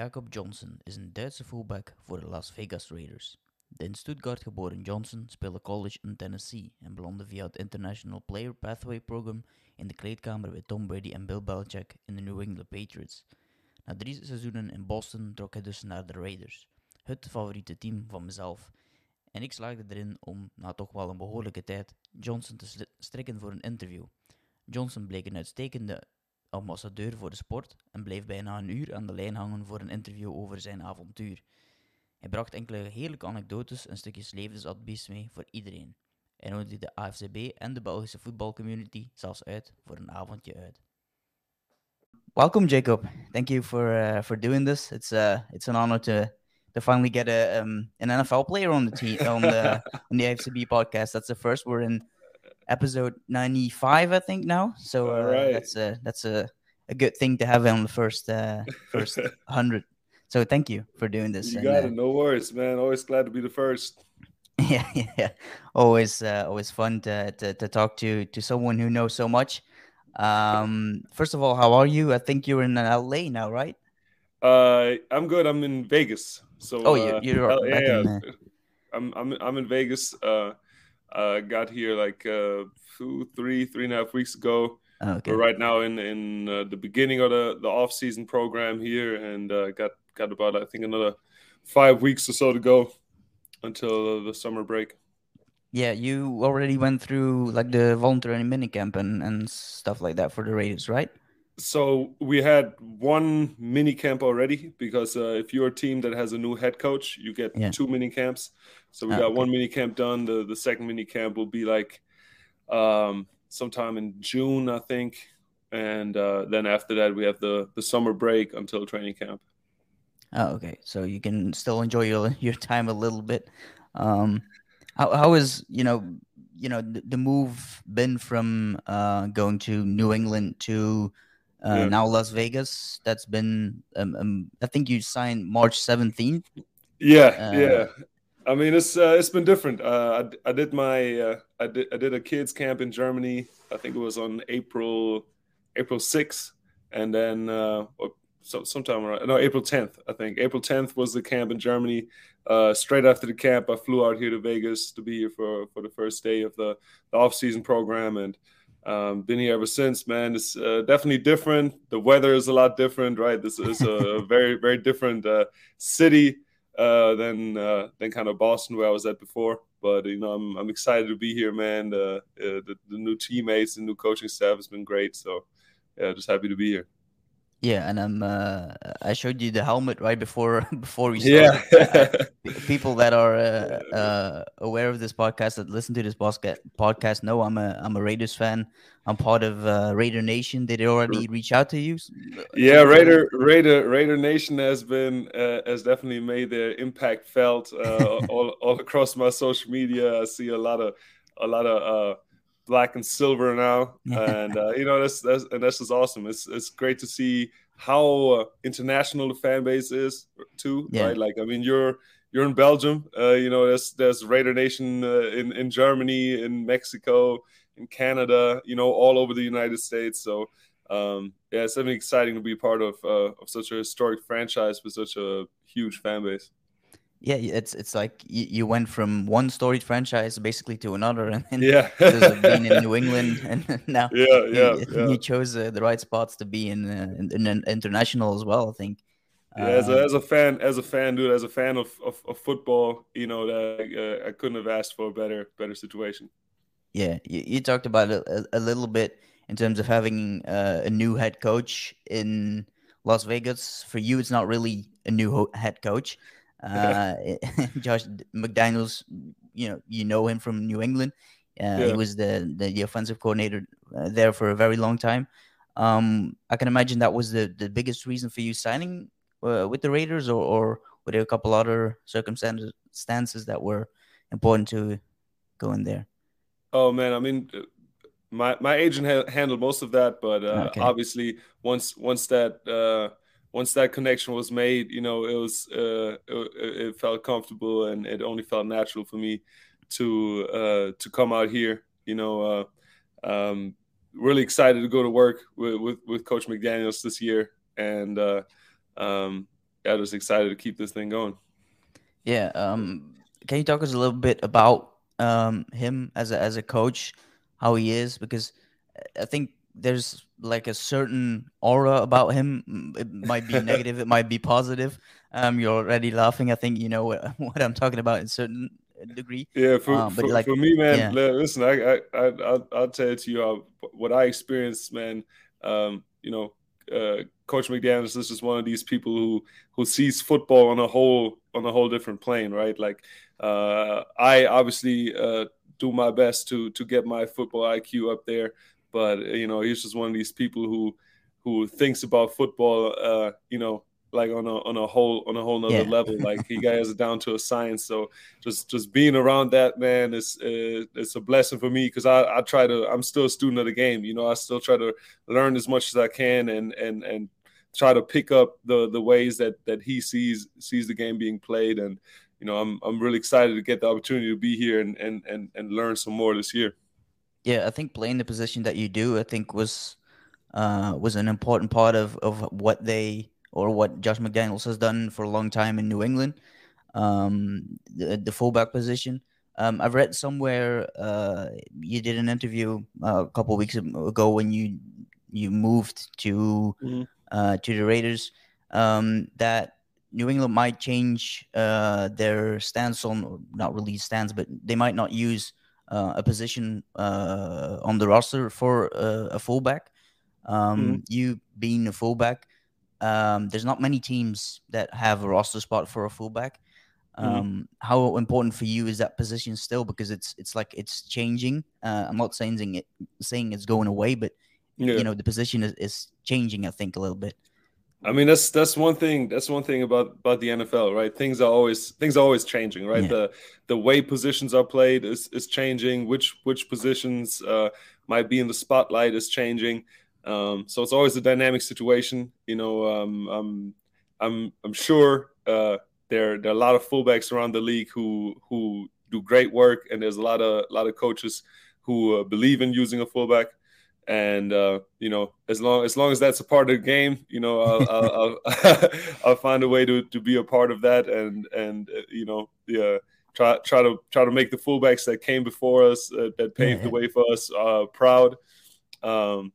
Jacob Johnson is een Duitse fullback voor de Las Vegas Raiders. De in Stuttgart geboren Johnson speelde college in Tennessee en belandde via het International Player Pathway Program in de kleedkamer bij Tom Brady en Bill Belichick in de New England Patriots. Na drie seizoenen in Boston trok hij dus naar de Raiders, het favoriete team van mezelf. En ik slaagde erin om, na toch wel een behoorlijke tijd, Johnson te strikken voor een interview. Johnson bleek een uitstekende ambassadeur voor de sport en bleef bijna een uur aan de lijn hangen voor een interview over zijn avontuur. Hij bracht enkele heerlijke anekdotes en stukjes levensadvies mee voor iedereen. Hij nodigde de AFCB en de Belgische voetbalcommunity zelfs uit voor een avondje uit. Welcome, Jacob. Thank you for uh, for doing this. It's uh it's an honor to to finally get a um, an NFL player on the team on the on the AFCB podcast. That's the first. We're in episode ninety five, I think now. So uh, that's a that's a, a good thing to have on the first uh, first hundred. So thank you for doing this. You and, got uh, it. No worries, man. Always glad to be the first. yeah, yeah, yeah. Always, uh, always fun to, to to talk to to someone who knows so much. Um, first of all, how are you? I think you're in LA now, right? Uh, I'm good. I'm in Vegas. So Oh, you- uh, you're hell- back in, uh, I'm I'm I'm in Vegas. Uh, uh, got here like uh two, three, three and a half weeks ago. Oh, okay. We're right now in in uh, the beginning of the the off season program here, and uh, got got about I think another five weeks or so to go until the summer break. Yeah, you already went through like the voluntary minicamp and and stuff like that for the Raiders, right? So we had one mini camp already because uh, if you're a team that has a new head coach, you get Yeah. two mini camps. So we Ah, got okay. one mini camp done. The the second mini camp will be like um, sometime in June, I think, and uh, then after that we have the the summer break until training camp. Oh, okay. So you can still enjoy your your time a little bit. Um, how how is you know you know the, the move been from uh going to New England to uh, Yeah. now Las Vegas? That's been um, um I think you signed March seventeenth. Yeah, Uh, yeah. I mean, it's uh, it's been different. Uh, I, I did my uh, I did I did a kids camp in Germany. I think it was on April April sixth, and then uh, or so, sometime around no April tenth. I think April tenth was the camp in Germany. Uh, straight after the camp, I flew out here to Vegas to be here for for the first day of the, the off season program, and um, been here ever since. Man, it's uh, definitely different. The weather is a lot different, right? This is a very very different uh, city uh, than uh, than kind of Boston where I was at before. But you know, I'm I'm excited to be here, man. Uh, uh, the, the new teammates, the new coaching staff has been great. So yeah, just happy to be here. Yeah, and um, uh, I showed you the helmet right before before we Yeah. started. I- people that are uh, uh, aware of this podcast that listen to this podcast podcast know I'm a I'm a Raiders fan. I'm part of uh, Raider Nation. Did they already reach out to you? Yeah, to- Raider Raider Raider Nation has been uh, has definitely made their impact felt uh, all all across my social media. I see a lot of a lot of uh, black and silver now, and uh, you know that's that's and that's just awesome. It's it's great to see how uh, international the fan base is too. Yeah. Right, like I mean you're. You're in Belgium, uh, you know. There's there's Raider Nation uh, in in Germany, in Mexico, in Canada, you know, all over the United States. So um, yeah, it's definitely exciting to be part of uh, of such a historic franchise with such a huge fan base. Yeah, it's it's like you, you went from one storied franchise basically to another, and then Yeah, being in New England, and now yeah, yeah, you, yeah. you chose uh, the right spots to be in, uh, in, in international as well. I think. Yeah, as a, as a fan, as a fan, dude, as a fan of, of, of football, you know that uh, I couldn't have asked for a better better situation. Yeah, you, you talked about it a, a little bit in terms of having uh, a new head coach in Las Vegas. For you, it's not really a new ho- head coach. Uh, Josh McDaniels, you know, you know him from New England. Uh, He was the, the the offensive coordinator uh, there for a very long time. Um, I can imagine that was the the biggest reason for you signing uh, with the Raiders, or, or were there a couple other circumstances stances that were important to go in there? Oh man, I mean, uh, my my agent ha- handled most of that, but uh, Okay. obviously once once that uh, once that connection was made, you know, it was uh, it, it felt comfortable and it only felt natural for me to uh, to come out here. You know, uh, um, really excited to go to work with with, with Coach McDaniels this year, and uh, um, yeah, just excited to keep this thing going. Yeah. Um, can you talk us a little bit about um, him as a as a coach, how he is? Because I think there's like a certain aura about him. It might be negative, it might be positive. Um, you're already laughing. I think you know what, what I'm talking about in certain degree. Yeah, for, um, for, like, for, me, man. Yeah. Listen, I, I, I, I'll, I'll tell it to you uh, what I experienced, man. Um, you know, uh, Coach McDaniels is just one of these people who who sees football on a whole on a whole different plane, right? Like, uh, I obviously uh, do my best to to get my football IQ up there, but you know, he's just one of these people who who thinks about football, uh, you know, like on a on a whole on a whole nother yeah. level. Like he guys it down to a science. So just just being around that man is uh, it's a blessing for me because I, I try to I'm still a student of the game. You know, I still try to learn as much as I can and and and try to pick up the the ways that that he sees sees the game being played and you know I'm I'm really excited to get the opportunity to be here and and and, and learn some more this year. Yeah, I think playing the position that you do, I think was uh, was an important part of of what they or what Josh McDaniels has done for a long time in New England, um, the, the fullback position. Um, I've read somewhere uh, you did an interview uh, a couple weeks ago when you you moved to mm-hmm. uh, to the Raiders um, that New England might change uh, their stance on not really stance, but they might not use uh, a position uh, on the roster for a fullback. Um, mm-hmm. You being a fullback, um, there's not many teams that have a roster spot for a fullback. Mm-hmm. Um, mm-hmm. How important for you is that position still? Because it's it's like it's changing. Uh, I'm not saying it saying it's going away, but yeah. you know the position is, is changing. I think a little bit. I mean that's that's one thing that's one thing about about the NFL, right? Things are always things are always changing, right? Yeah. The the way positions are played is is changing. Which which positions uh, might be in the spotlight is changing. Um, so it's always a dynamic situation. You know, um, I'm I'm I'm sure uh, there there are a lot of fullbacks around the league who who do great work, and there's a lot of a lot of coaches who uh, believe in using a fullback. And uh, you know, as long as long as that's a part of the game, you know, I'll I'll, I'll, I'll, find a way to, to be a part of that, and and uh, you know, yeah, try try to try to make the fullbacks that came before us, uh, that paved yeah. the way for us, uh, proud. Um,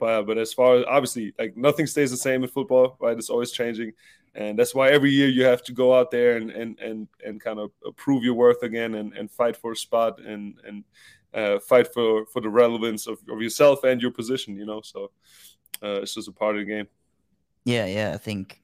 but but as far as obviously, like nothing stays the same in football, right? It's always changing, and that's why every year you have to go out there and and and, and kind of prove your worth again and, and fight for a spot and and uh, fight for for the relevance of, of yourself and your position. You know, so uh, it's just a part of the game. Yeah, yeah, I think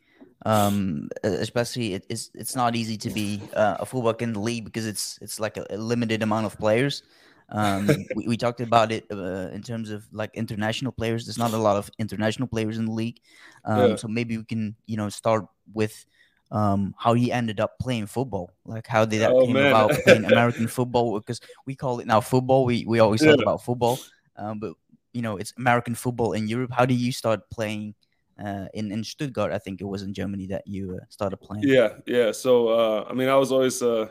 um especially it, it's it's not easy to be uh, a fullback in the league because it's it's like a, a limited amount of players um, we, we, talked about it uh, in terms of like international players. There's not a lot of international players in the league, um, yeah. so maybe we can you know start with um, how he ended up playing football. Like how did that oh, came man. about playing American football? Because we call it now football. We we always yeah. talk about football, um, but you know it's American football in Europe. How did you start playing? Uh, in in Stuttgart, I think it was in Germany that you uh, started playing. Yeah, yeah. So uh, I mean, I was always uh,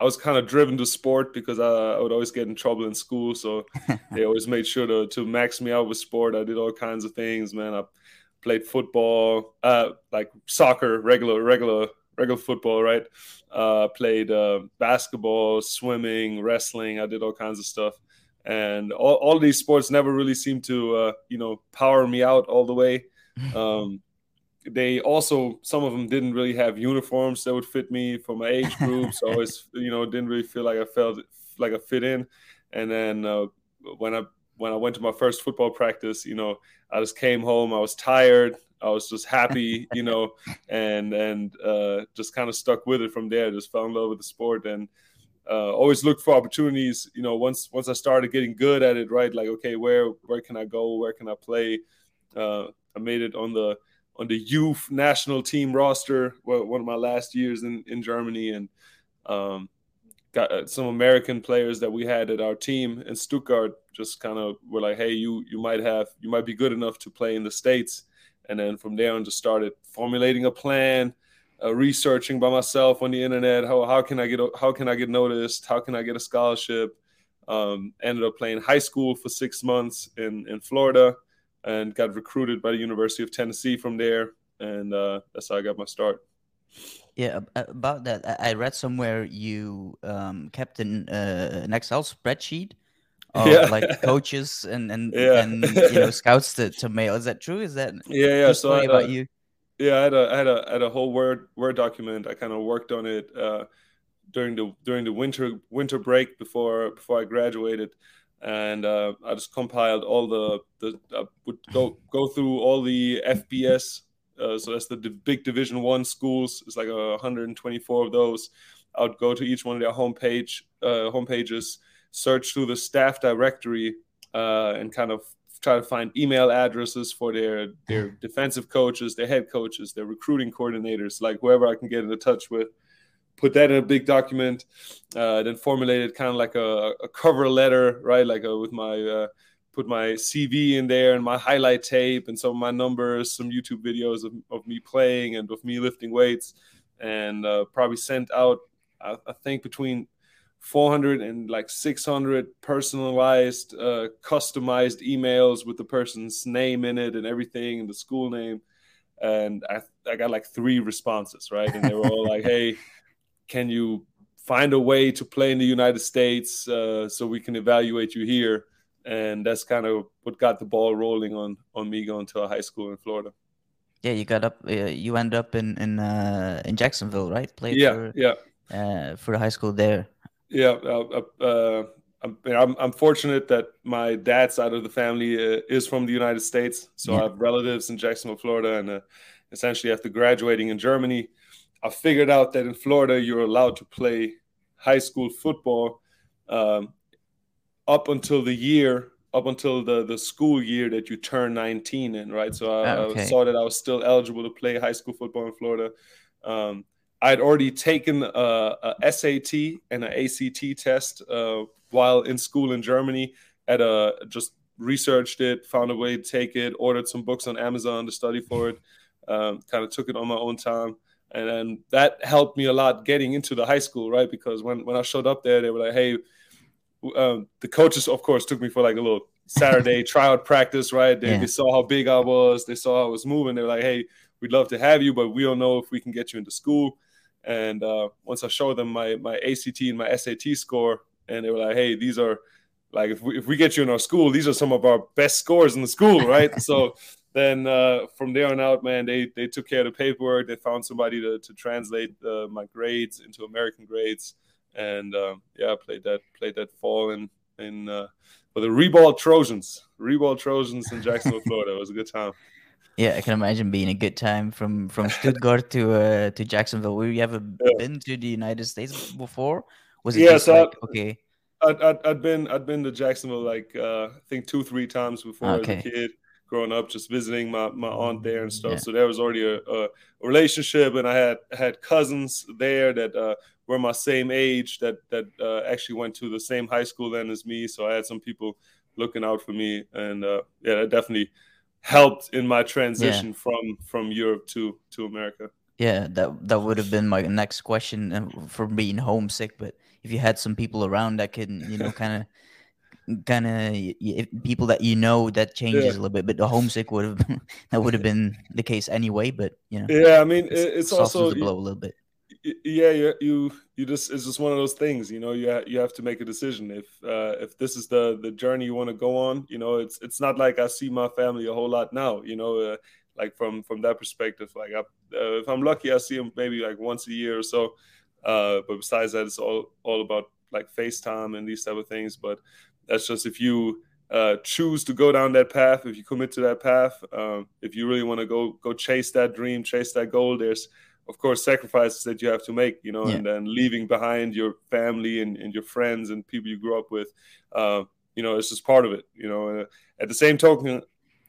I was kind of driven to sport because I, I, would always get in trouble in school. So they always made sure to, to max me out with sport. I did all kinds of things, man. I played football, uh, like soccer, regular, regular, regular football, right? Uh, played uh, basketball, swimming, wrestling. I did all kinds of stuff. And all, all these sports never really seemed to, uh, you know, power me out all the way. Um, they also some of them didn't really have uniforms that would fit me for my age group, so I was you know didn't really feel like I felt like I fit in. And then uh, when I when I went to my first football practice, you know, I just came home. I was tired. I was just happy, you know, and and uh, just kind of stuck with it from there. Just fell in love with the sport and uh, always looked for opportunities. You know, once once I started getting good at it, right? Like, okay, where where can I go? Where can I play? Uh, I made it on the on the youth national team roster. One of my last years in in Germany, and um, got uh, some American players that we had at our team in Stuttgart. Just kind of were like, hey, you you might have you might be good enough to play in the states. And then from there on, just started formulating a plan. Uh, researching by myself on the internet how, how can I get how can I get noticed how can I get a scholarship um, ended up playing high school for six months in in Florida and got recruited by the University of Tennessee from there, and uh, that's how I got my start. Yeah, about that, I read somewhere you um, kept an uh, an Excel spreadsheet of yeah. like coaches and and, yeah. and you know scouts to, to mail. Is that true? Is that yeah yeah? So I about a, you. Yeah, I had a I had a I had a whole word word document. I kind of worked on it uh, during the during the winter winter break before before I graduated, and uh, I just compiled all the the I would go go through all the FBS uh, so that's the, big Division One schools. It's like a 124 of those. I would go to each one of their homepage uh, homepages, search through the staff directory, uh, and kind of try to find email addresses for their their defensive coaches, their head coaches, their recruiting coordinators, like whoever I can get in touch with. Put that in a big document, uh, then formulated kind of like a, a cover letter, right? Like a, uh, with my uh, put my CV in there and my highlight tape and some of my numbers, some YouTube videos of, of me playing and of me lifting weights, and uh, probably sent out, I, I, think, between 400 and like 600 personalized, uh, customized emails with the person's name in it and everything and the school name. And I, I got like three responses, right? And they were all like, hey, can you find a way to play in the United States uh, so we can evaluate you here? And that's kind of what got the ball rolling on on me going to a high school in Florida. Yeah, you got up. Uh, you ended up in in uh, in Jacksonville, right? Played yeah, for, yeah. Uh, for the high school there. Yeah, uh, uh, I'm, I'm, I'm fortunate that my dad's side of the family uh, is from the United States, so yeah. I have relatives in Jacksonville, Florida, and essentially after graduating in Germany, I figured out that in Florida you're allowed to play high school football um, up until the year up until the the school year that you turn 19 in right? So I, okay. I saw that i was still eligible to play high school football in florida. Um, i'd already taken a, a, sat and an act test uh, while in school in germany at a just researched it found a way to take it ordered some books on amazon to study for it um, kind of took it on my own time. And then that helped me a lot getting into the high school right? Because when, when i showed up there they were like hey um, the coaches, of course, took me for like a little Saturday tryout practice, right? They, yeah. they, saw how big I was, they saw how I was moving. They were like, "Hey, we'd love to have you, but we don't know if we can get you into school." And uh, once I showed them my my ACT and my SAT score, and they were like, "Hey, these are like if we if we get you in our school, these are some of our best scores in the school, right?" so then uh, from there on out, man, they they took care of the paperwork. They found somebody to to translate uh, my grades into American grades and um, yeah, played that played that fall in in uh, for the Ribault Trojans, Ribault Trojans in Jacksonville, Florida. It was a good time. Yeah, I can imagine being a good time from from Stuttgart to uh, to Jacksonville. Were you ever yeah. been to the United States before? Was it yeah, so like, I, okay? I'd, I'd, I'd, been I'd been to Jacksonville like uh, I think two three times before okay. as a kid growing up, just visiting my, my aunt there and stuff. Yeah. So there was already a, a, relationship, and I had had cousins there that uh, were my same age that that uh, actually went to the same high school then as me. So I had some people looking out for me, and uh, yeah, that definitely helped in my transition yeah. from from Europe to to America. Yeah, that that would have been my next question uh, for being homesick. But if you had some people around that can, you know, kind of kind of people that you know that changes yeah. a little bit but the homesick would have that would have been the case anyway but you know yeah i mean it's, it's also the blow a little bit yeah you, you you just it's just one of those things you know you ha- you have to make a decision. If uh if this is the the journey you want to go on you know it's it's not like i see my family a whole lot now you know uh, like from from that perspective like I, uh, if i'm lucky i see them maybe like once a year or so. Uh but besides that it's all all about like facetime and these type of things. But that's just if you uh, choose to go down that path, if you commit to that path, um, if you really want to go go chase that dream, chase that goal, there's of course sacrifices that you have to make, you know, yeah. and then leaving behind your family and, and your friends and people you grew up with, uh, you know, it's just part of it, you know. Uh, at the same token,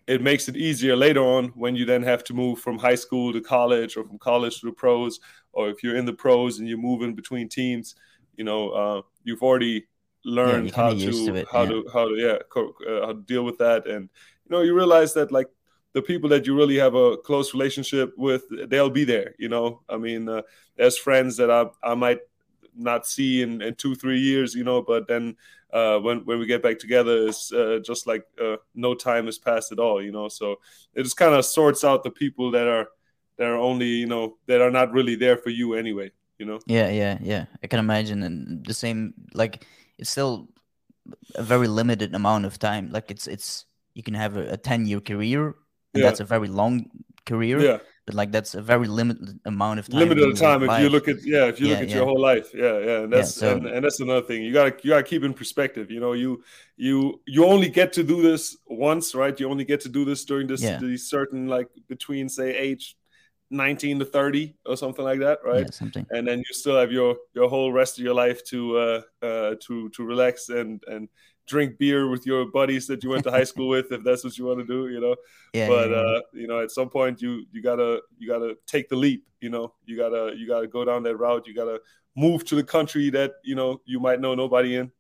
it makes it easier later on when you then have to move from high school to college or from college to the pros, or if you're in the pros and you're moving between teams, you know, uh, you've already learned yeah, how to, to it, how yeah. to how to yeah uh, how to deal with that and you know you realize that like the people that you really have a close relationship with they'll be there you know i mean uh, there's friends that i i might not see in, in two three years you know but then uh, when when we get back together it's uh, just like uh, no time has passed at all you know so it just kind of sorts out the people that are that are only you know that are not really there for you anyway. You know. Yeah, yeah, yeah. I can imagine, and the same like it's still a very limited amount of time. Like it's it's you can have a, a ten year career, Yeah. that's a very long career. Yeah, But like that's a very limited amount of time. limited time. If you look at yeah, if you Yeah, look at yeah. your whole life, yeah, yeah, and that's so- and, and that's another thing. You gotta you gotta keep in perspective. You know, you you you only get to do this once, right? You only get to do this during this these certain like between say age nineteen to thirty or something like that, right? Yeah, something. and then you still have your your whole rest of your life to uh, uh, to to relax and and drink beer with your buddies that you went to high school with, if that's what you want to do, you know. Yeah, but yeah, yeah. uh, you know, at some point, you you gotta you gotta take the leap. You know, you gotta you gotta go down that route. You gotta move to the country that you know you might know nobody in.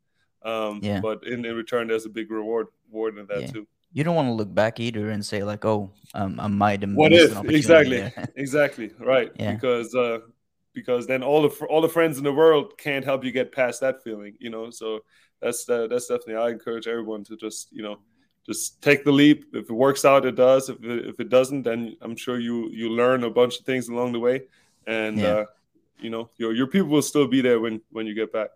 Um, Yeah. But in, in return, there's a big reward reward in that too. you don't want to look back either and say like, oh, um, I might have What missed if exactly exactly right because uh because then all the all the friends in the world can't help you get past that feeling you know? So that's uh, that's definitely i encourage everyone to just you know just take the leap. If it works out it does. If it, if it doesn't then i'm sure you you learn a bunch of things along the way. And Yeah. uh you know your your people will still be there when when you get back.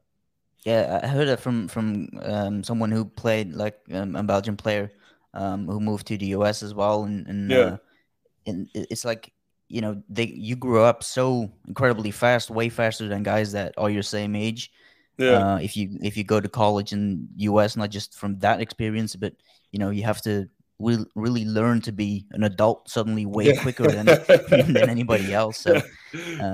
Yeah, I heard that from from um, someone who played like um, a Belgian player um, who moved to the US as well, and, and Yeah. uh, and it's like you know they you grew up so incredibly fast, way faster than guys that are your same age. yeah Uh, if you if you go to college in US, not just from that experience, but you know you have to re- really learn to be an adult suddenly way Yeah. quicker than than anybody else. So uh,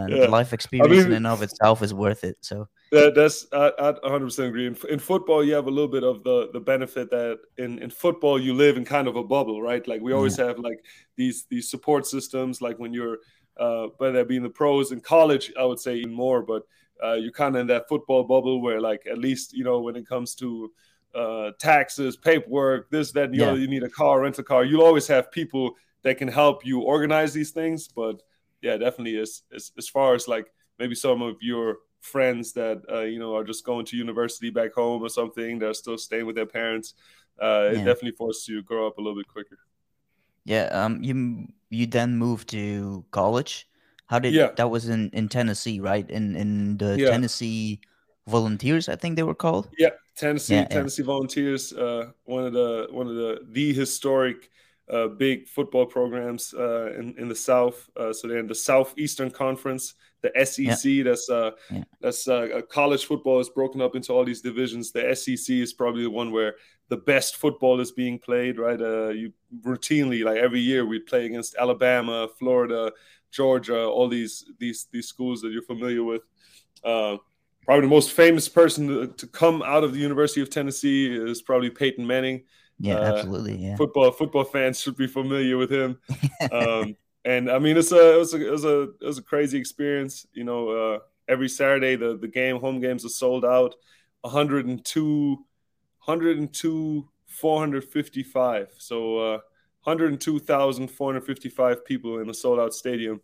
Yeah. life experience in mean- and of itself is worth it. So That, that's I, I 100% agree. In, in football, you have a little bit of the the benefit that in, in football you live in kind of a bubble, right? Like we always have like these these support systems. Like when you're uh, whether that be in the pros in college, I would say even more. But uh, you're kind of in that football bubble where like at least you know when it comes to uh, taxes, paperwork, this, that, and the Yeah. other, you need a car, rent a car. You'll always have people that can help you organize these things. But yeah, definitely as as, as far as like maybe some of your friends that uh, you know are just going to university back home or something they're still staying with their parents uh, it definitely forces you to grow up a little bit quicker Yeah, um, you you then moved to college. How did Yeah. that was in in Tennessee, right? In in the Yeah. Tennessee Volunteers, I think they were called. tennessee Yeah, yeah. tennessee volunteers uh, one of the one of the the historic uh, big football programs uh, in, in the south uh, so they're in the southeastern conference the sec that's uh Yeah. that's uh, uh, college football is broken up into all these divisions the sec is probably the one where the best football is being played right uh you routinely like every year we play against alabama florida georgia all these these these schools that you're familiar with uh, probably the most famous person to, to come out of the University of Tennessee is probably Peyton Manning. Yeah, Uh, absolutely. Yeah, Football football fans should be familiar with him. Um, and I mean, it's a it was a it was a, it was a crazy experience. You know, uh, every Saturday the the game home games are sold out. 102, 102, 455. So uh, 102,455 people in a sold out stadium.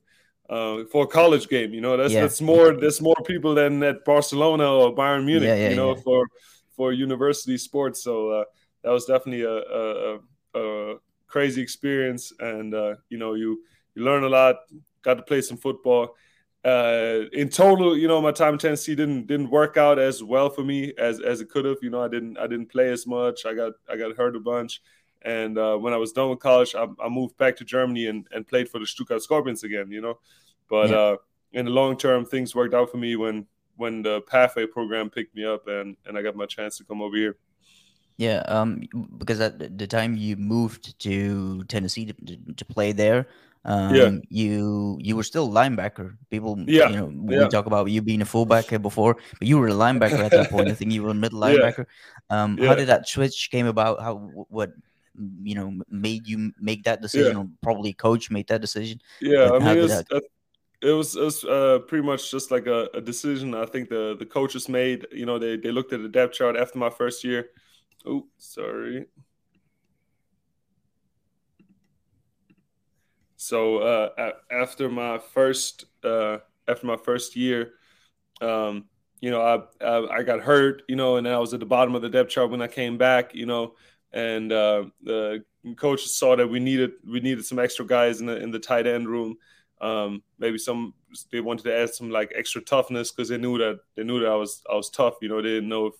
Uh, for a college game, you know that's Yeah. that's more that's more people than at Barcelona or Bayern Munich, Yeah, yeah, you know, for for university sports. So uh, that was definitely a, a, a, a crazy experience, and uh, you know, you you learn a lot. Got to play some football. Uh, in total, you know, my time in Tennessee didn't didn't work out as well for me as as it could have. You know, I didn't I didn't play as much. I got I got hurt a bunch, and uh, when I was done with college, I, I moved back to Germany and, and played for the Stuttgart Scorpions again. You know, but Yeah. uh, in the long term, things worked out for me when when the pathway program picked me up and and I got my chance to come over here. yeah. Um, because at the- time you moved to Tennessee to, to, to play there, um, you you were still linebacker. People, Yeah, you know, we talk about you being a fullback before, but you were a linebacker at that point. I think you were a middle Yeah. linebacker. Um, Yeah. how did that switch came about? How what you know made you make that decision, or probably coach made that decision? Yeah, I mean, it's, uh, it was it was uh, pretty much just like a, a decision. I think the the coaches made. You know, they they looked at the depth chart after my first year. Oh, sorry. So uh, after my first uh, after my first year, um, you know, I, I I got hurt. You know, and then I was at the bottom of the depth chart when I came back. You know, and uh, the coaches saw that we needed we needed some extra guys in the in the tight end room. Um, maybe some they wanted to add some like extra toughness because they knew that they knew that I was I was tough. You know, they didn't know if,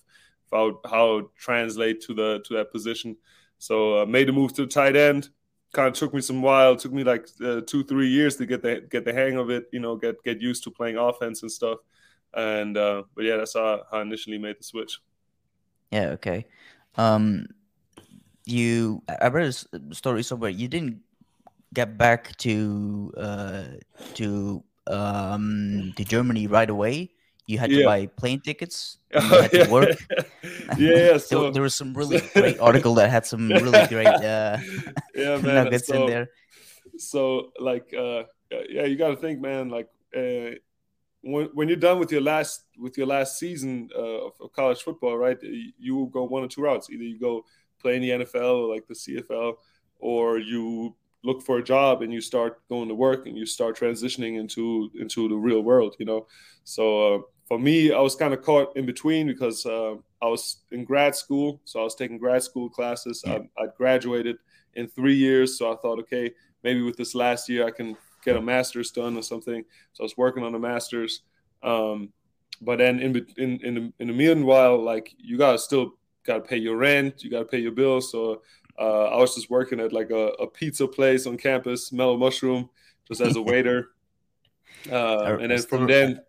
if I would, how to translate to the to that position. So uh, made the move to the tight end. Kind of took me some while. It took me like uh, two three years to get the get the hang of it. You know, get get used to playing offense and stuff. And uh, but yeah, that's how, how I initially made the switch. Yeah. Okay. Um, you I read a story somewhere. You didn't get back to uh to um to Germany right away. You had to buy plane tickets. and You had to work. yeah, yeah. there, So there was some really great article that had some really great uh, yeah, man. nuggets so, in there. so like uh yeah you got to think man like uh when, when you're done with your last with your last season uh, of, of college football right you will go one or two routes either you go play in the nfl or like the cfl or you look for a job and you start going to work and you start transitioning into into the real world you know so uh, for me i was kind of caught in between because uh, i was in grad school so i was taking grad school classes Yeah. I, I graduated in three years so i thought okay maybe with this last year I can get a master's done or something. So I was working on a master's. Um, but then in in in the, in the meanwhile, like you gotta still gotta pay your rent, you gotta pay your bills. So uh, I was just working at like a, a pizza place on campus, Mellow Mushroom, just as a waiter. Uh, and then from then,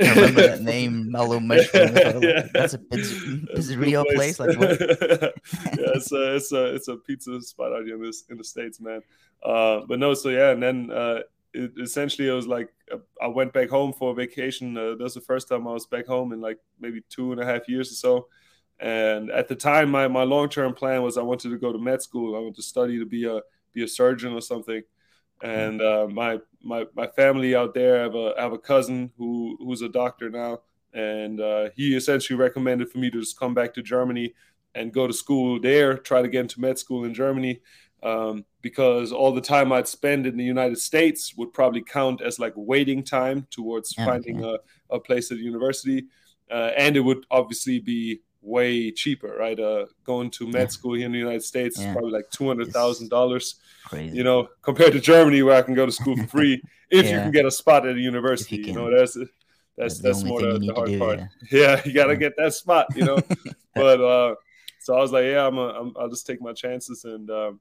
I remember that name, Mellow Mushroom. I thought, Yeah. That's a pizza, That's a good pizzeria place. Like what? yeah, it's a it's a it's a pizza spot out here in this in the states, man. Uh, but no, so yeah, and then uh, it, essentially it was like uh, I went back home for a vacation. Uh, that was the first time I was back home in like maybe two and a half years or so. And at the time, my, my long term plan was I wanted to go to med school. I wanted to study to be a be a surgeon or something. And uh, my my my family out there, I have a I have a cousin who who's a doctor now, and uh, he essentially recommended for me to just come back to Germany and go to school there, try to get into med school in Germany, um, because all the time I'd spend in the United States would probably count as like waiting time towards Yeah, finding a, a place at the university, uh, and it would obviously be way cheaper, right? Uh, going to med Yeah. school here in the United States Yeah. is probably like two hundred thousand dollars you know, compared to Germany where I can go to school for free if you can get a spot at a university. You, you know, that's that's that's only more the, the hard do, part. yeah. Yeah, you got to Yeah. get that spot, you know. but uh, so I was like, yeah, I'm, a, I'm I'll just take my chances. And um,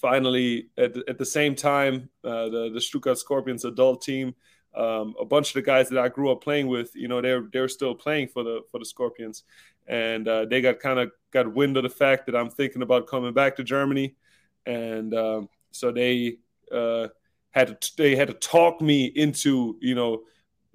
finally, at the, at the same time, uh, the the Stuttgart Scorpions adult team. Um, a bunch of the guys that I grew up playing with, you know, they're they're still playing for the for the Scorpions, and uh, they got kind of got wind of the fact that I'm thinking about coming back to Germany, and um, so they uh, had to they had to talk me into you know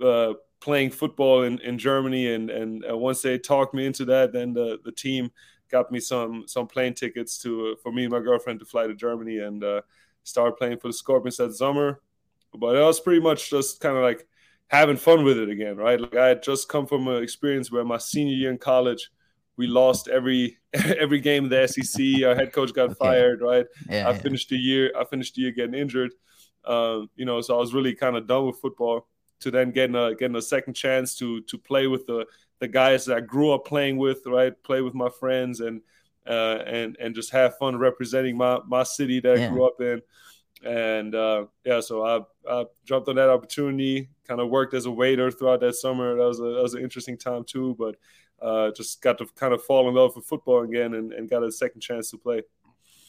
uh, playing football in, in Germany, and and uh, once they talked me into that, then the the team got me some some plane tickets to uh, for me and my girlfriend to fly to Germany and uh, start playing for the Scorpions that summer. But it was pretty much just kind of like having fun with it again, right? Like I had just come from an experience where my senior year in college, we lost every every game in the SEC. Our head coach got Okay. fired, right? Yeah, I yeah. finished the year. I finished the year getting injured. Um, you know, so I was really kind of done with football. To then getting a getting a second chance to to play with the the guys that I grew up playing with, right? Play with my friends and uh, and and just have fun representing my my city that I grew up in. And uh, yeah, so I, I jumped on that opportunity. Kind of worked as a waiter throughout that summer. That was a that was an interesting time too. But uh, just got to kind of fall in love with football again and, and got a second chance to play.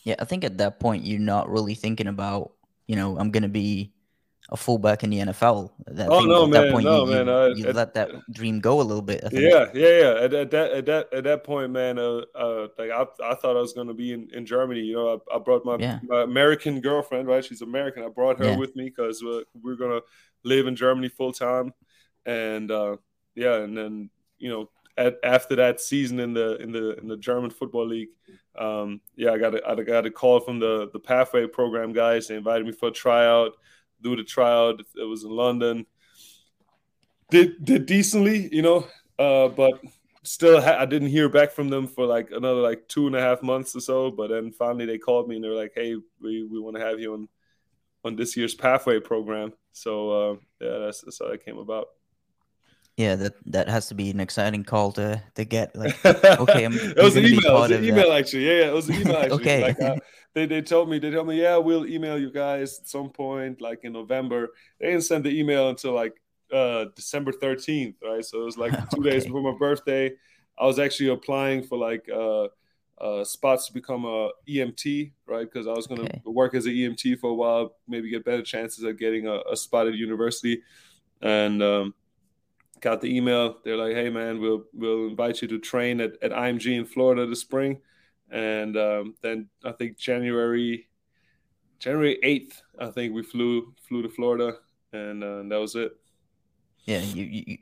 Yeah, I think at that point you're not really thinking about, you know, I'm gonna be a fullback in the NFL. That Oh, no, at that man, point no, you, you, man, you I- let that dream go a little bit. Yeah, yeah, yeah. At, at that at that at that point, man, uh, uh like I, I thought I was gonna be in, in Germany. You know, I, I brought my, Yeah. my American girlfriend, right? She's American. I brought her Yeah. with me because we're, we're gonna live in Germany full time, and uh, yeah, and then you know, at, after that season in the in the in the German football league, um, yeah, I got a, I got a call from the the Pathway program guys. They invited me for a tryout. Do the tryout. It was in London. Did did decently, you know, uh, but still ha- I didn't hear back from them for like another like two and a half months or so. But then finally they called me and they're like, "Hey, we, we want to have you on on this year's Pathway program." So uh, yeah, that's, that's how that came about. Yeah, that that has to be an exciting call to to get. Like, Okay, I'm- it was I'm an email. It was an email actually. Yeah, yeah, it was an email actually. Okay. Like uh, they, they told me they told me yeah we'll email you guys at some point like in November. They didn't send the email until like uh, December 13th, right? So it was like two okay. days before my birthday. I was actually applying for like uh, uh, spots to become a EMT, right? Because I was going to okay. work as an EMT for a while, maybe get better chances at getting a, a spot at university. And um, got the email. They're like, "Hey, man, we'll we'll invite you to train at, at IMG in Florida this spring." And um, then I think January January eighth, I think we flew flew to Florida, and uh, that was it. Yeah, you, you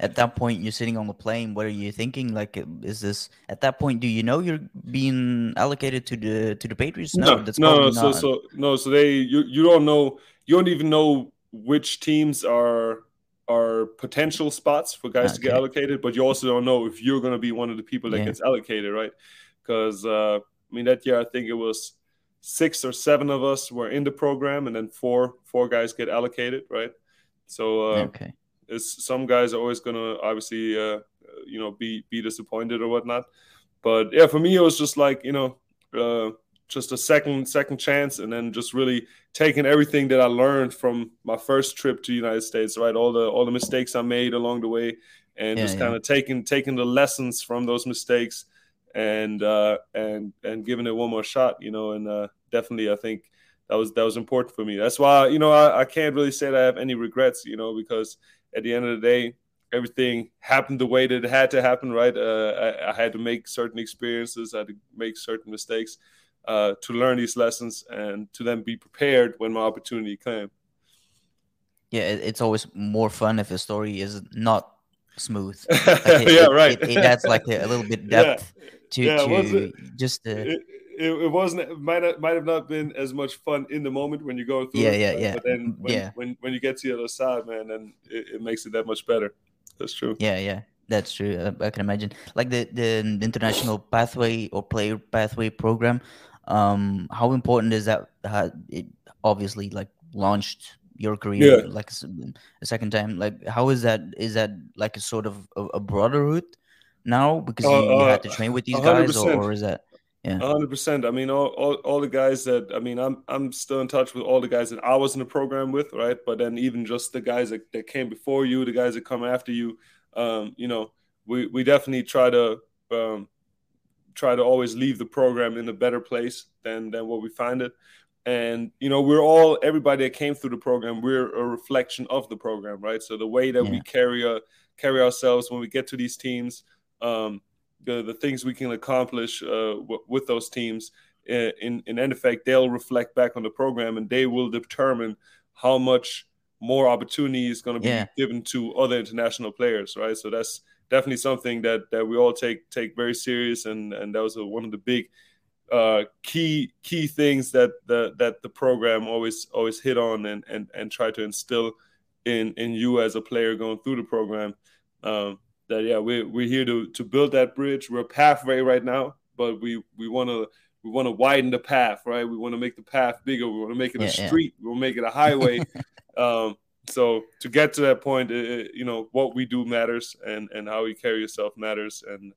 at that point you're sitting on the plane what are you thinking like is this at that point do you know you're being allocated to the to the patriots no no, no, no so so no so they you, you don't know you don't even know which teams are are potential spots for guys okay. to get allocated but you also don't know if you're going to be one of the people that yeah. gets allocated right because uh i mean that year i think it was six or seven of us were in the program and then four four guys get allocated right so uh, okay some guys are always gonna obviously uh, you know be be disappointed or whatnot. But yeah, for me it was just like you know uh, just a second second chance, and then just really taking everything that I learned from my first trip to the United States, right? All the all the mistakes I made along the way, and yeah, just kind of taking taking the lessons from those mistakes and uh, and and giving it one more shot, you know. And uh, definitely, I think that was that was important for me. That's why you know I, I can't really say that I have any regrets, you know, because at the end of the day, everything happened the way that it had to happen, right? Uh, I, I, had to make certain experiences, I had to make certain mistakes uh, to learn these lessons and to then be prepared when my opportunity came. Yeah, it's always more fun if a story is not smooth. Like it, yeah, right. It, adds like a, little bit depth yeah. to, yeah, to just. Uh, it, it wasn't might have, might have not been as much fun in the moment when you go through yeah it, yeah yeah but then when, yeah. when when you get to the other side man then it, it makes it that much better that's true yeah yeah that's true uh, i can imagine like the the international pathway or player pathway program um how important is that uh, it obviously like launched your career yeah. like a, a, second time like how is that is that like a sort of a, a brotherhood now because uh, you, you, had to uh, train with these 100%. guys or, or is that yeah, hundred percent. I mean, all, all, all the guys that I mean, I'm I'm still in touch with all the guys that I was in the program with, right? But then even just the guys that, that came before you, the guys that come after you, um, you know, we we definitely try to um, try to always leave the program in a better place than than what we find it. And you know, we're all everybody that came through the program. We're a reflection of the program, right? So the way that yeah. we carry a, uh, carry ourselves when we get to these teams. Um, the, the things we can accomplish uh, w- with those teams in, in end effect they'll reflect back on the program and they will determine how much more opportunity is going to be yeah. given to other international players right so that's definitely something that that we all take take very serious and and that was a, one of the big uh, key key things that the that the program always always hit on and and and try to instill in in you as a player going through the program. Um, that yeah we're, we're here to to build that bridge. We're a pathway right now but we we want to we want to widen the path right? We want to make the path bigger. We want to make it yeah, a street. Yeah. we'll make it a highway. Um, so to get to that point it, you know what we do matters and and how you carry yourself matters and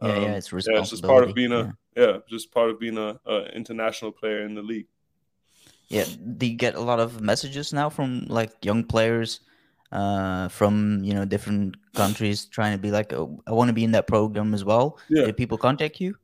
um, yeah, yeah, it's responsibility. Yeah, it's just part of being a yeah, yeah just part of being a, a international player in the league yeah do you get a lot of messages now from like young players uh, from you know different countries trying to be like, oh, I want to be in that program as well. Yeah. Did people contact you?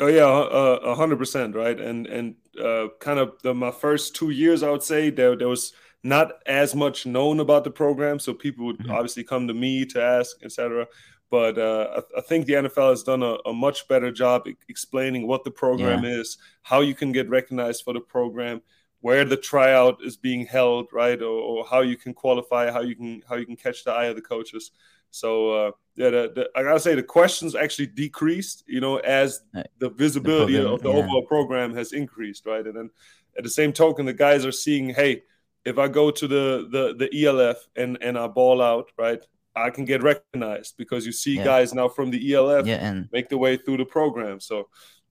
Oh yeah, uh, a hundred percent, right? And and uh, kind of the, my first two years, I would say there there was not as much known about the program, so people would mm-hmm. obviously come to me to ask, etc. But uh, I, I, think the NFL has done a, a much better job explaining what the program yeah. is, how you can get recognized for the program, where the tryout is being held, right, or, or, how you can qualify, how you can how you can catch the eye of the coaches. So uh, yeah, the, the, I gotta say the questions actually decreased, you know, as the visibility the program, of the yeah. overall program has increased, right? And then at the same token, the guys are seeing, hey, if I go to the the the ELF and and I ball out, right, I can get recognized because you see yeah. guys now from the ELF yeah, and- make the way through the program. So.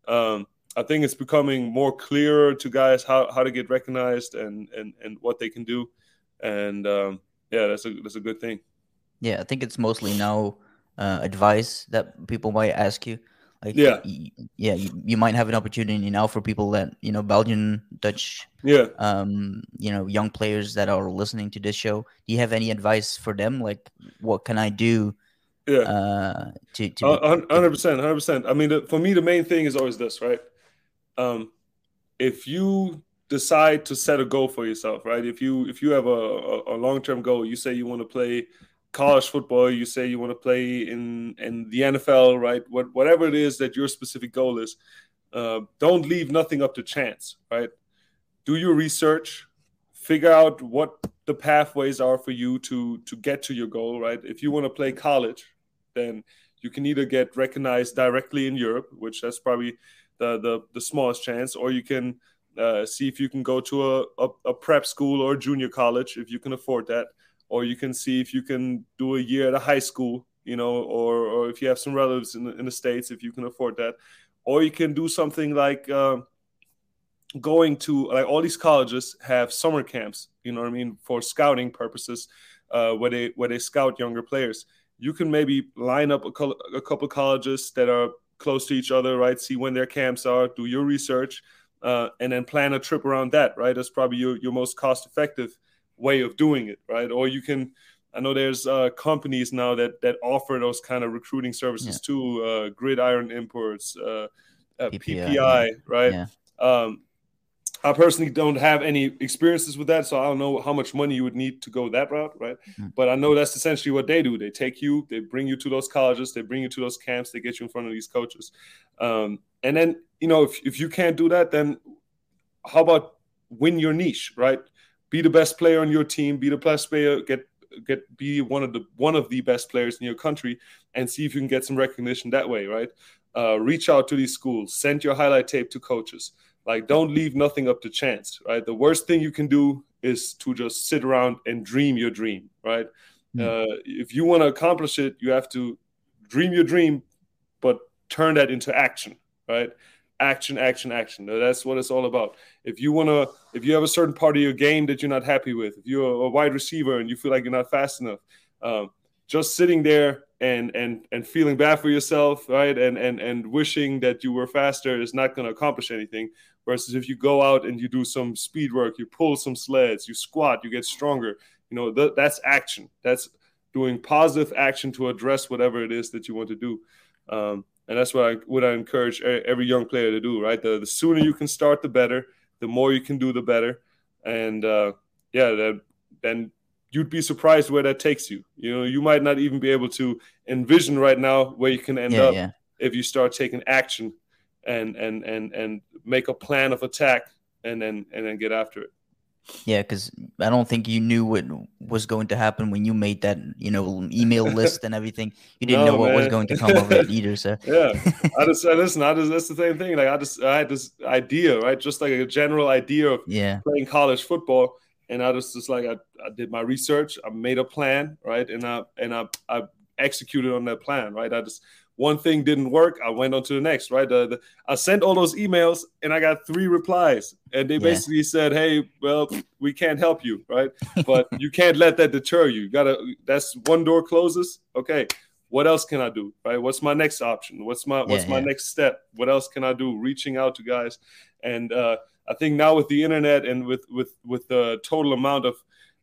Um, I think it's becoming more clearer to guys how, how to get recognized and, and, and what they can do. And um, yeah, that's a that's a good thing. Yeah, I think it's mostly now uh, advice that people might ask you. Like Yeah. y- yeah, you, you might have an opportunity now for people that you know Belgian, Dutch, Yeah. um, you know, young players that are listening to this show. Do you have any advice for them? Like, what can I do Yeah. uh, to to be- Hundred percent, hundred percent. I mean, the, for me, the main thing is always this, right? Um, if you decide to set a goal for yourself, right? If you if you have a, a, a long term goal, you say you want to play college football, you say you want to play in in the NFL, right? What whatever it is that your specific goal is, uh, don't leave nothing up to chance, right? Do your research, figure out what the pathways are for you to to get to your goal, right? If you want to play college, then you can either get recognized directly in Europe, which that's probably the the, the smallest chance, or you can uh, see if you can go to a, a, a prep school or junior college if you can afford that, or you can see if you can do a year at a high school, you know, or or if you have some relatives in the, in the states if you can afford that, or you can do something like. Uh, going to like all these colleges have summer camps you know what i mean for scouting purposes uh, where they where they scout younger players you can maybe line up a, col- a couple colleges that are close to each other, right? See when their camps are, do your research, uh, and then plan a trip around that, right? That's probably your, your most cost effective way of doing it, right? Or you can, I know there's uh, companies now that that offer those kind of recruiting services Yeah. too, uh, Gridiron Imports, uh, uh, PPI, PPI, right? Yeah. Um, I personally don't have any experiences with that, so I don't know how much money you would need to go that route, right? Mm. But I know that's essentially what they do. They take you, they bring you to those colleges, they bring you to those camps, they get you in front of these coaches. Um, and then, you know, if, if you can't do that, then how about win your niche, right? Be the best player on your team, be the best player, get get be one of the one of the best players in your country, and see if you can get some recognition that way, right? Uh, reach out to these schools, send your highlight tape to coaches. Like, don't leave nothing up to chance, right? The worst thing you can do is to just sit around and dream your dream, right? Mm. Uh, if you want to accomplish it, you have to dream your dream, but turn that into action, right? Action, action, action. That's what it's all about. If you want to, if you have a certain part of your game that you're not happy with, if you're a wide receiver and you feel like you're not fast enough, um, just sitting there and and and feeling bad for yourself, right? And and and wishing that you were faster is not going to accomplish anything. Versus if you go out and you do some speed work, you pull some sleds, you squat, you get stronger. You know th- that's action. That's doing positive action to address whatever it is that you want to do. Um, and that's what I what I encourage every young player to do. Right, the, the sooner you can start, the better. The more you can do, the better. And uh, yeah, that, then you'd be surprised where that takes you. You know, you might not even be able to envision right now where you can end yeah, up yeah. if you start taking action and and and and make a plan of attack and then and then get after it. Yeah, because I don't think you knew what was going to happen when you made that, you know, email list and everything. You didn't No, know what was going to come of it either. So Yeah, I just I listen. I just that's the same thing. Like I just I had this idea, right? Just like a general idea of yeah, playing college football, and I just just like I, I did my research. I made a plan, right? And I and I I executed on that plan, right? I just one thing didn't work. I went on to the next, right? The, the, I sent all those emails and I got three replies, and they Yeah. basically said, "Hey, well, we can't help you, right? But you can't let that deter you. You gotta. That's one door closes. Okay, what else can I do? Right? What's my next option? What's my what's Yeah, my yeah. next step? What else can I do? Reaching out to guys, and uh, I think now with the internet and with with with the total amount of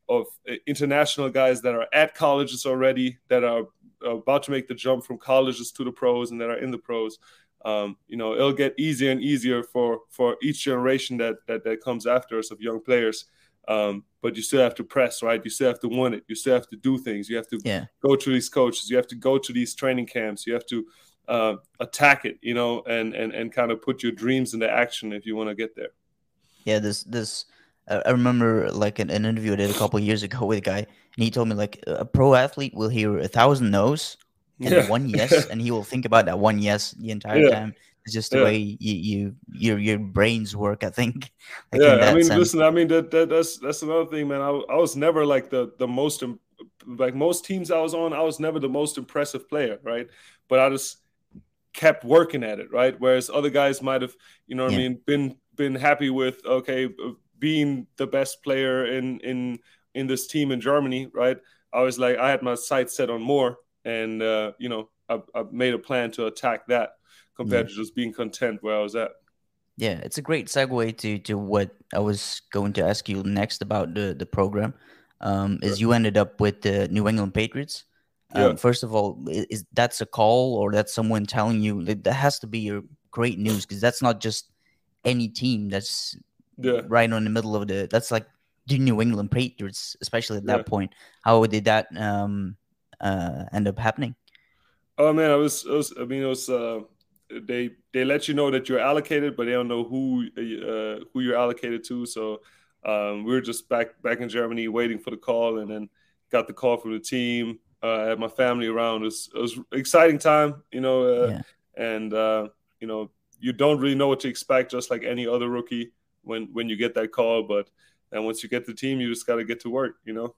of uh, international guys that are at colleges already that are about to make the jump from colleges to the pros and that are in the pros um, you know it'll get easier and easier for for each generation that that, that comes after us of young players. Um, but you still have to press right? You still have to want it. You still have to do things. You have to yeah, go to these coaches. You have to go to these training camps. You have to uh, attack it you know and and and kind of put your dreams into action if you want to get there. Yeah. This this I I remember like an, an interview I did a couple of years ago with a guy, and he told me like a pro athlete will hear a thousand no's and Yeah. one yes, and he will think about that one yes the entire Yeah. time. It's just the Yeah. way you, you your your brains work. I think. Like, yeah, I mean, sense. listen, I mean that, that that's that's another thing, man. I, I was never like the the most like most teams I was on. I was never the most impressive player, right? But I just kept working at it, right? Whereas other guys might have, you know, what I mean, been been happy with okay, uh, being the best player in in in this team in Germany, right? I was like, I had my sights set on more, and uh, you know, I, I made a plan to attack that. compared yeah. to just being content where I was at. Yeah, it's a great segue to to what I was going to ask you next about the the program. Um, is you ended up with the New England Patriots. Um, yeah. First of all, is, is that's a call or that's someone telling you that, that has to be your great news because that's not just any team that's yeah. right on the middle of the. That's like the New England Patriots, especially at that yeah. point. How did that um, uh, end up happening? Oh man, I was, was I mean, it was uh, they they let you know that you're allocated, but they don't know who uh, who you're allocated to. So um, we were just back back in Germany waiting for the call, and then got the call from the team. Uh, had my family around. It was, it was exciting time, you know, uh, yeah. and uh, you know you don't really know what to expect, just like any other rookie when when you get that call. But then once you get the team, you just got to get to work, you know.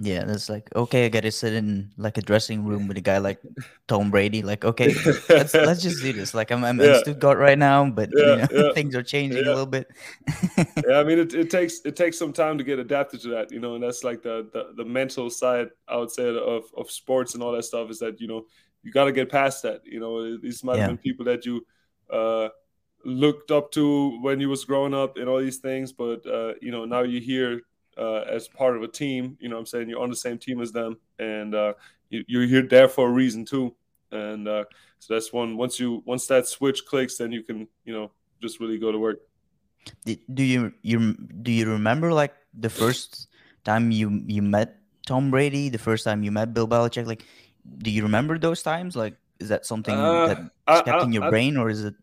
Yeah, it's like okay, I gotta sit in like a dressing room with a guy like Tom Brady. Like, okay, let's let's just do this. Like, I'm, I'm yeah. in Stuttgart right now, but yeah, you know, yeah. things are changing a little bit. yeah, I mean, it, it takes it takes some time to get adapted to that, you know, and that's like the the, the mental side I would say of of sports and all that stuff is that you know you got to get past that. You know, these might have been people that you uh, looked up to when you was growing up and all these things, but uh, you know now you're here uh, as part of a team. You know, I'm saying you're on the same team as them, and uh, you, are here there for a reason too. And uh, so that's one. Once you once that switch clicks, then you can you know just really go to work. Do you you do you remember like the first time you you met Tom Brady, the first time you met Bill Belichick? Like, do you remember those times? Like, is that something uh, that's kept in your I, brain, or is it?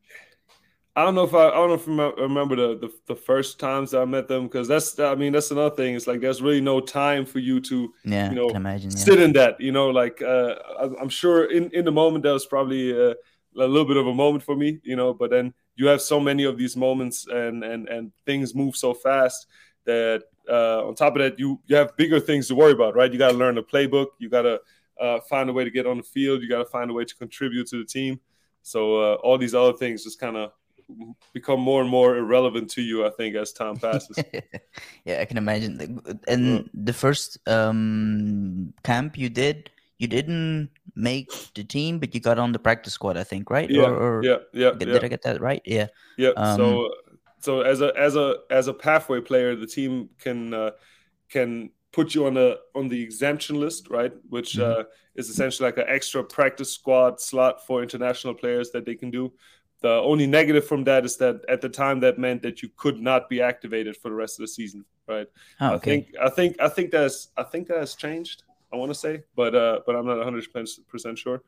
I don't know if I, I don't know if I remember the, the, the first times I met them because that's I mean that's another thing. It's like there's really no time for you to yeah, you know imagine, yeah. sit in that. You know, like uh, I, am sure in, in the moment that was probably uh, a little bit of a moment for me. You know, but then you have so many of these moments and and and things move so fast that uh, on top of that you you have bigger things to worry about, right? You got to learn the playbook. You got to uh, find a way to get on the field. You got to find a way to contribute to the team. So uh, all these other things just kind of become more and more irrelevant to you, I think, as time passes. yeah, I can imagine. And mm. the first um, camp you did, you didn't make the team, but you got on the practice squad, I think, right? Yeah, or, or yeah, yeah. Did, yeah. I get that right? Yeah. Yeah. Um, so, so as a as a as a pathway player, the team can uh, can put you on a on the exemption list, right? Which mm-hmm. uh, is essentially like an extra practice squad slot for international players that they can do. The only negative from that is that at the time that meant that you could not be activated for the rest of the season, right? Oh, okay. I think I think I think that's I think that has changed. I want to say, but uh, but I'm not 100 percent sure.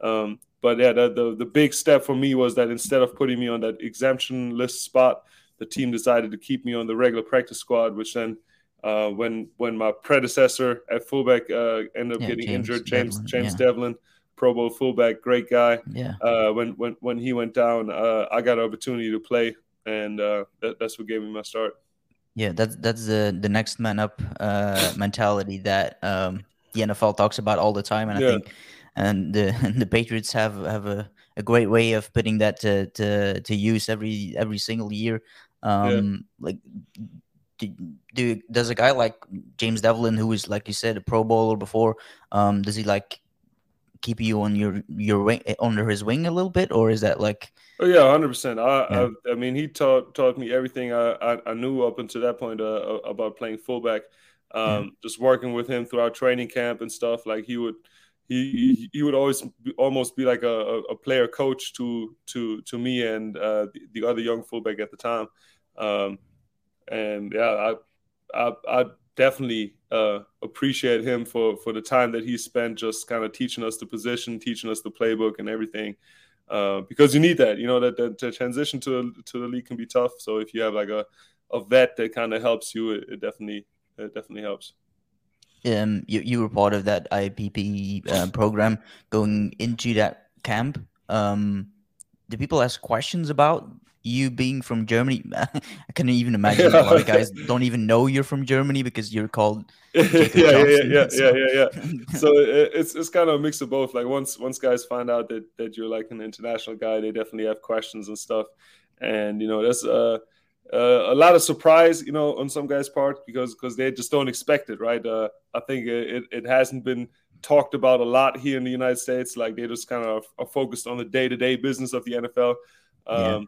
Um, but yeah, the, the the big step for me was that instead of putting me on that exemption list spot, the team decided to keep me on the regular practice squad, which then uh, when when my predecessor at fullback uh, ended up yeah, getting James injured, James Develin, James yeah. Develin, Pro Bowl fullback, great guy. Yeah. Uh, when when when he went down, uh, I got an opportunity to play, and uh, that, that's what gave me my start. Yeah, that's that's the the next man up uh, mentality that um, the NFL talks about all the time, and I think and the and the Patriots have have a, a great way of putting that to to, to use every every single year. Um, yeah. Like, do, do does a guy like James Develin, who is like you said a Pro Bowler before, um, does he like keep you on your your wing under his wing a little bit, or is that like? Oh yeah, hundred percent. I, yeah. I, I mean he taught taught me everything I, I, I knew up until that point uh, about playing fullback. Um, yeah. Just working with him throughout training camp and stuff, like he would he he would always be, almost be like a, a player coach to to to me and uh, the, the, other young fullback at the time. Um, and yeah, I I, I definitely uh, appreciate him for for the time that he spent just kind of teaching us the position, teaching us the playbook and everything. Uh, because you need that, you know, that, the transition to to the league can be tough. So if you have like a, a vet that kind of helps you, it, it, definitely it definitely helps. Um, you you were part of that IPP uh, program going into that camp. Um, did people ask questions about you being from Germany, I can't even imagine a lot of guys don't even know you're from Germany because you're called. yeah, yeah, yeah, yeah, so. yeah, yeah, yeah. so it's it's kind of a mix of both. Like once once guys find out that that you're like an international guy, they definitely have questions and stuff. And you know, there's uh, uh, a lot of surprise, you know, on some guys' part because because they just don't expect it, right? Uh, I think it, it hasn't been talked about a lot here in the United States. Like they just kind of are focused on the day to day business of the NFL. Um, yeah.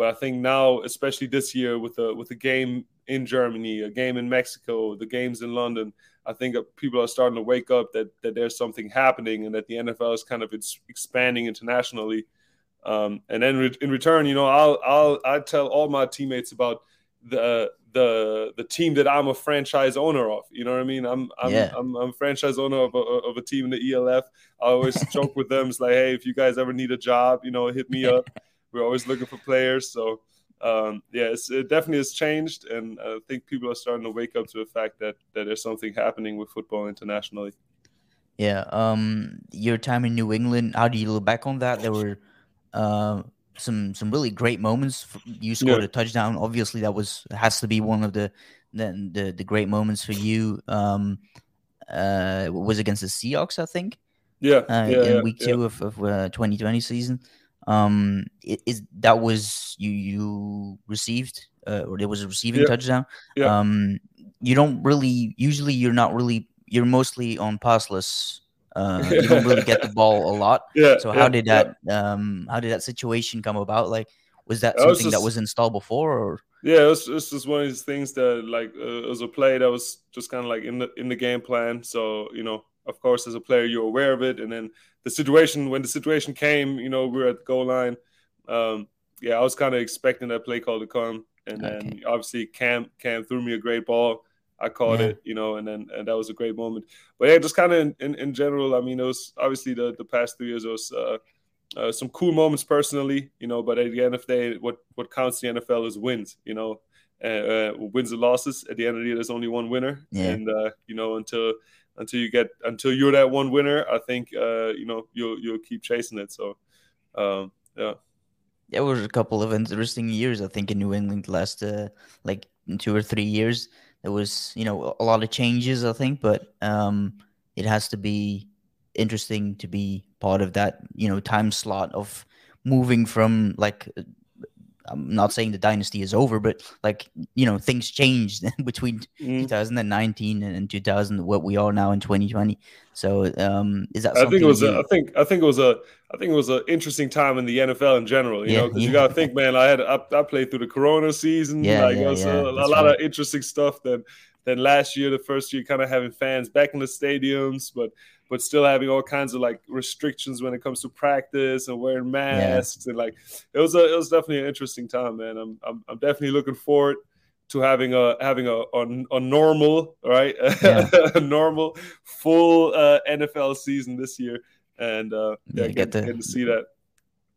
But I think now, especially this year, with a with the game in Germany, a game in Mexico, the games in London, I think people are starting to wake up that that there's something happening and that the NFL is kind of it's expanding internationally. Um, and then re- in return, you know, I'll I'll I tell all my teammates about the the the team that I'm a franchise owner of. You know what I mean? I'm I'm yeah. I'm, I'm, a franchise owner of a, of a team in the ELF. I always joke with them. It's like, hey, if you guys ever need a job, you know, hit me up. We're always looking for players. So um, yeah, it definitely has changed, and I think people are starting to wake up to the fact that that there's something happening with football internationally. Yeah. Um, your time in New England, how do you look back on that? There were uh, some some really great moments. You scored yeah. a touchdown. Obviously, that was has to be one of the the the, the great moments for you. Um, uh, was against the Seahawks, I think. Yeah, uh, yeah in yeah, week two of, of uh, 2020 season. Um, is that was you you received uh, or there was a receiving touchdown. Yeah. Um, you don't really usually you're not really you're mostly on passless uh, you don't really get the ball a lot. Yeah. So how yeah, did that yeah. um how did that situation come about? Like, was that something was just, that was installed before, or? Yeah, it was, it just one of these things that like uh, it was a play that was just kind of like in the in the game plan. So you know, of course, as a player, you're aware of it, and then the situation when the situation came, you know, we were at the goal line. Um, yeah, I was kind of expecting that play call to come, and okay. then obviously Cam Cam threw me a great ball. I caught yeah. it, you know, and then and that was a great moment. But yeah, just kind of in, in, in, general, I mean, it was obviously the, the past three years was uh, uh, some cool moments personally, you know. But at the end of the day, what what counts the NFL is wins, you know, uh, wins and losses. At the end of the day, there's only one winner, yeah. and uh, you know until until you get until you're that one winner, I think uh, you know you'll you'll keep chasing it. So um, yeah. There was a couple of interesting years, I think, in New England last uh, like two or three years there was you know a lot of changes i think but um it has to be interesting to be part of that you know time slot of moving from like I'm not saying the dynasty is over, but like you know, things changed between mm. 2019 and 2000, what we are now in 2020. So, um, is that? I think it was. You... A, I think. I think it was a. I think it was an interesting time in the NFL in general. You yeah, know, because yeah. you got to think, man. I had. I, I, played through the Corona season. Yeah, like, yeah, yeah, a, a lot right. of interesting stuff. Then, then last year, the first year, kind of having fans back in the stadiums, but but still having all kinds of like restrictions when it comes to practice and wearing masks yeah. and like it was a it was definitely an interesting time, man. I'm I'm, I'm definitely looking forward to having a having a a, a normal right yeah. a normal full uh, NFL season this year and uh, yeah, get, to, get to see that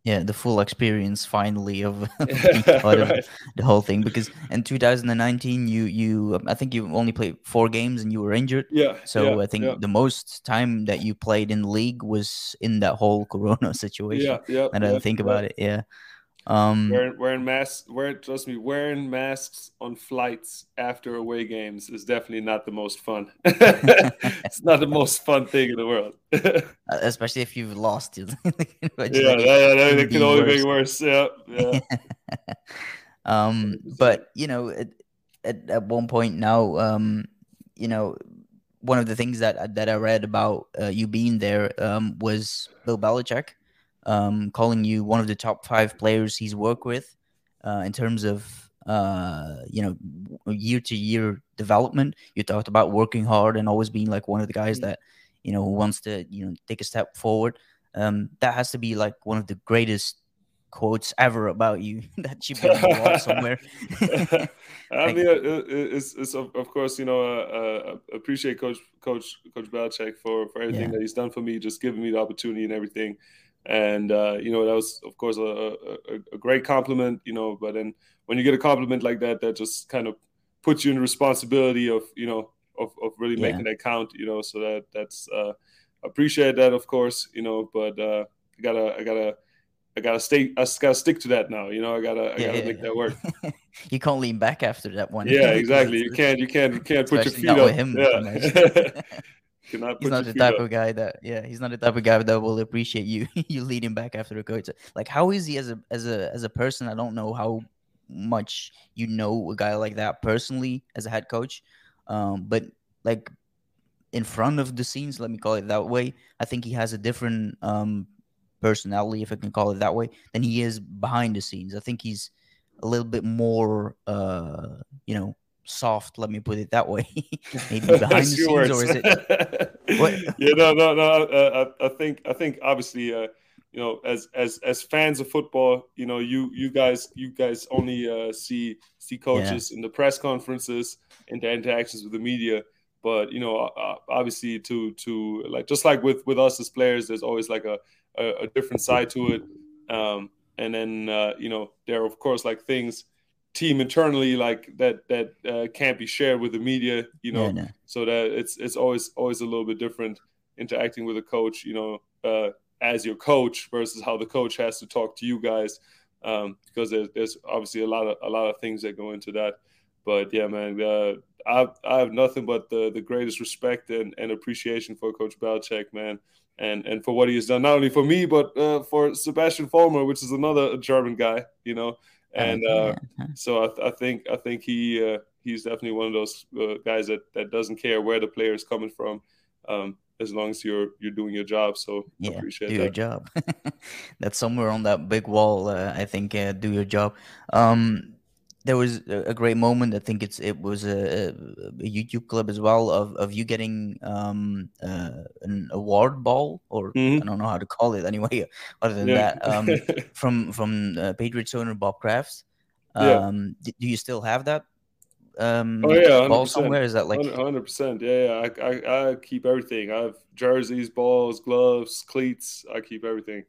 yeah the full experience finally of, right. of the whole thing because in 2019 you you um, i think you only played four games and you were injured yeah so yeah, i think yeah. the most time that you played in league was in that whole corona situation yeah yeah and i think about it yeah um, wearing, wearing masks, wearing trust me, wearing masks on flights after away games is definitely not the most fun. it's not the most fun thing in the world, uh, especially if you've lost. yeah, yeah, yeah, it can only worse. make worse. Yeah, yeah. um, but you know, at, at, at one point now, um, you know, one of the things that that I read about uh, you being there um, was Bill Belichick um, calling you one of the top five players he's worked with uh, in terms of uh, you know year to year development. You talked about working hard and always being like one of the guys mm-hmm. that you know wants to you know take a step forward. Um, that has to be like one of the greatest quotes ever about you that you've been somewhere. I mean, it's, it's of, course you know uh, uh, appreciate Coach Coach Coach Belichick for for everything yeah. that he's done for me, just giving me the opportunity and everything and uh, you know that was of course a, a, a, great compliment you know but then when you get a compliment like that that just kind of puts you in the responsibility of you know of, of really yeah. making that count you know so that that's uh appreciate that of course you know but uh i gotta i gotta I gotta stay. I gotta stick to that now. You know, I gotta. I yeah, gotta yeah, make that work. you can't lean back after that one. Yeah, exactly. you can't. You can't. You can't put your feet up. Him, yeah. Cannot he's not the type up. of guy that yeah he's not the type of guy that will appreciate you you leading back after a coach like how is he as a as a as a person i don't know how much you know a guy like that personally as a head coach um but like in front of the scenes, let me call it that way. I think he has a different um, personality, if I can call it that way, than he is behind the scenes. I think he's a little bit more, uh, you know, soft. Let me put it that way. Maybe behind the scenes, words. or is it? what? Yeah, no, no, no. Uh, I, I, think, I think, obviously, uh, you know, as as as fans of football, you know, you you guys you guys only uh, see see coaches yeah. in the press conferences and the interactions with the media. But you know, obviously, to to like just like with with us as players, there's always like a a, a different side to it. Um, and then uh, you know, there are of course like things team internally like that that uh, can't be shared with the media. You know, yeah, no. so that it's it's always always a little bit different interacting with a coach. You know. Uh, as your coach versus how the coach has to talk to you guys um, because there's, there's obviously a lot of a lot of things that go into that but yeah man uh, I, I have nothing but the, the greatest respect and, and appreciation for coach Belichick man and and for what he has done not only for me but uh, for Sebastian Vollmer which is another German guy you know and uh, so I, th- I, think I think he uh, he's definitely one of those uh, guys that, that doesn't care where the player is coming from um, as long as you're you're doing your job. So yeah, appreciate do that. your job. That's somewhere on that big wall. Uh, I think uh, do your job. Um, there was a great moment. I think it's it was a, a YouTube clip as well of, of you getting um, uh, an award ball, or mm-hmm. I don't know how to call it anyway. Other than yeah. that, um, from from uh, Patriots owner Bob Kraft. Um, yeah. Do you still have that? um oh, yeah, ball somewhere? Is that like hundred percent? Yeah, yeah. I, I, I keep everything. I have jerseys, balls, gloves, cleats. I keep everything.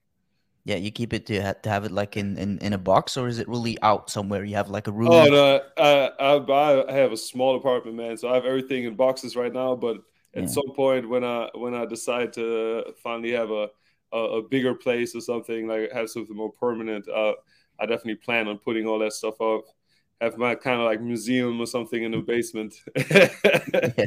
Yeah, you keep it to have, to have it like in, in, in a box, or is it really out somewhere? You have like a room. Oh no, I, I I have a small apartment, man. So I have everything in boxes right now. But at yeah. some point, when I when I decide to finally have a a, a bigger place or something, like have something more permanent, uh, I definitely plan on putting all that stuff up have my kind of like museum or something in the basement. yeah,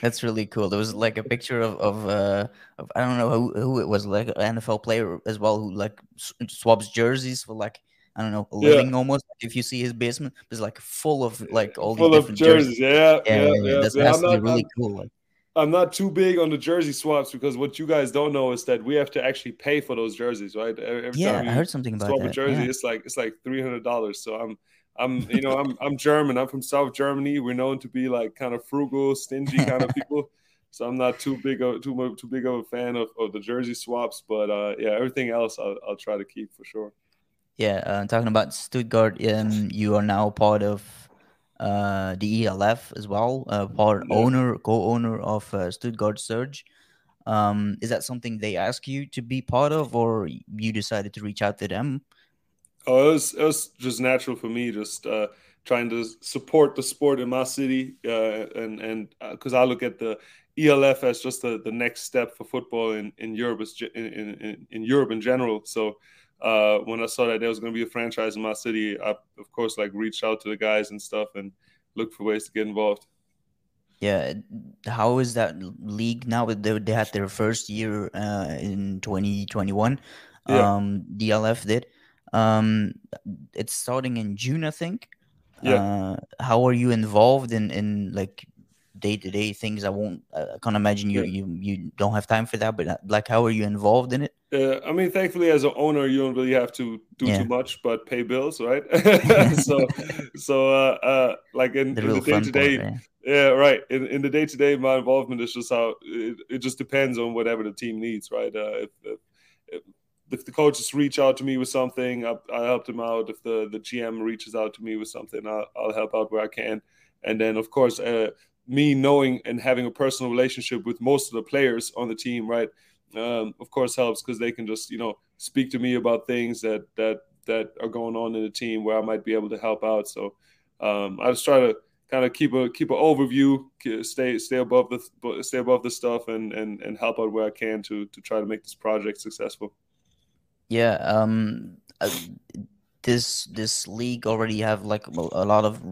that's really cool. There was like a picture of of, uh, of I don't know who, who it was, like an NFL player as well, who like swaps jerseys for like I don't know a living yeah. almost. If you see his basement, it's like full of like all full these different jerseys. jerseys. Yeah, yeah, yeah. yeah. That's, yeah, not, really I'm, cool. Like. I'm not too big on the jersey swaps because what you guys don't know is that we have to actually pay for those jerseys, right? Every yeah, I heard something about swap that. a jersey, it's like it's like three hundred dollars. So I'm I'm, you know, I'm I'm German. I'm from South Germany. We're known to be like kind of frugal, stingy kind of people. So I'm not too big of too too big of a fan of, of the jersey swaps, but uh, yeah, everything else I'll, I'll try to keep for sure. Yeah, uh, talking about Stuttgart, um, you are now part of uh, the ELF as well, uh, part yeah. owner, co-owner of uh, Stuttgart Surge. Um, is that something they ask you to be part of, or you decided to reach out to them? Oh, it was, it was just natural for me, just uh, trying to support the sport in my city, uh, and and because uh, I look at the ELF as just the, the next step for football in in Europe, in in, in Europe in general. So uh, when I saw that there was going to be a franchise in my city, I of course like reached out to the guys and stuff and looked for ways to get involved. Yeah, how is that league now? They, they had their first year uh, in 2021. Yeah. Um, the ELF did. Um, it's starting in June, I think. Yeah. Uh, how are you involved in in like day to day things? I won't. I can't imagine you yeah. you you don't have time for that. But uh, like, how are you involved in it? Uh, I mean, thankfully, as an owner, you don't really have to do yeah. too much, but pay bills, right? so, so uh, uh, like in the, in the day to day, yeah, right. In, in the day to day, my involvement is just how it, it just depends on whatever the team needs, right? Uh, if, if, if the coaches reach out to me with something, I, I help them out. If the, the GM reaches out to me with something, I'll, I'll help out where I can. And then, of course, uh, me knowing and having a personal relationship with most of the players on the team, right, um, of course, helps because they can just you know speak to me about things that that that are going on in the team where I might be able to help out. So um, I just try to kind of keep a keep an overview, stay stay above the stay above the stuff, and and and help out where I can to to try to make this project successful. Yeah, um, uh, this this league already have like a lot of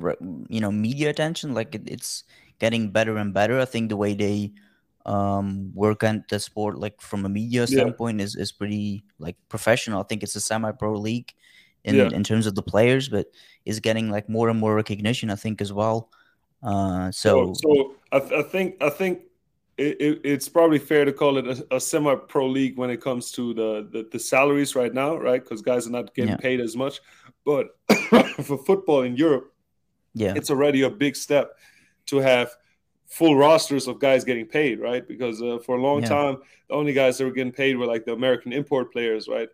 you know media attention. Like it, it's getting better and better. I think the way they um work on the sport, like from a media standpoint, yeah. is is pretty like professional. I think it's a semi-pro league in yeah. in terms of the players, but is getting like more and more recognition. I think as well. Uh, so so, so I, th- I think I think it, it, it's probably fair to call it a, a semi-pro league when it comes to the the, the salaries right now, right? Because guys are not getting yeah. paid as much. But for football in Europe, yeah, it's already a big step to have full rosters of guys getting paid, right? Because uh, for a long yeah. time, the only guys that were getting paid were like the American import players, right?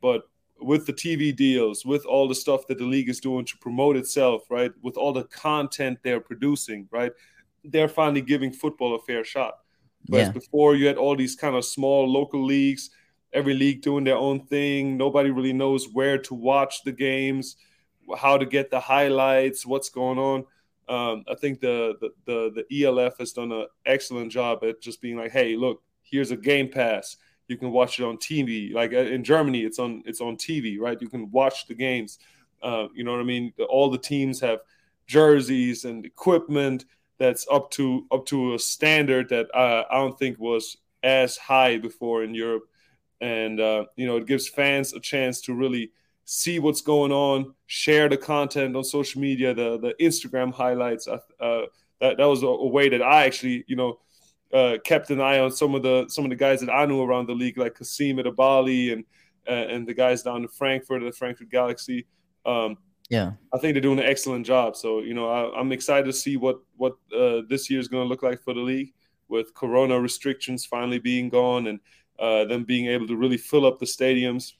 But with the TV deals, with all the stuff that the league is doing to promote itself, right? With all the content they're producing, right? They're finally giving football a fair shot. Whereas yeah. before, you had all these kind of small local leagues, every league doing their own thing. Nobody really knows where to watch the games, how to get the highlights, what's going on. Um, I think the, the, the the ELF has done an excellent job at just being like, hey, look, here's a game pass. You can watch it on TV. Like uh, in Germany, it's on it's on TV, right? You can watch the games. Uh, you know what I mean? All the teams have jerseys and equipment that's up to up to a standard that uh, I don't think was as high before in Europe. And uh, you know, it gives fans a chance to really see what's going on, share the content on social media, the the Instagram highlights. Uh, that that was a, a, way that I actually, you know, uh, kept an eye on some of the some of the guys that I knew around the league, like Kasim Edebali and uh, and the guys down in Frankfurt the Frankfurt Galaxy. Um, yeah, I think they're doing an excellent job. So you know, I, am excited to see what what uh, this year is going to look like for the league with Corona restrictions finally being gone and uh, them being able to really fill up the stadiums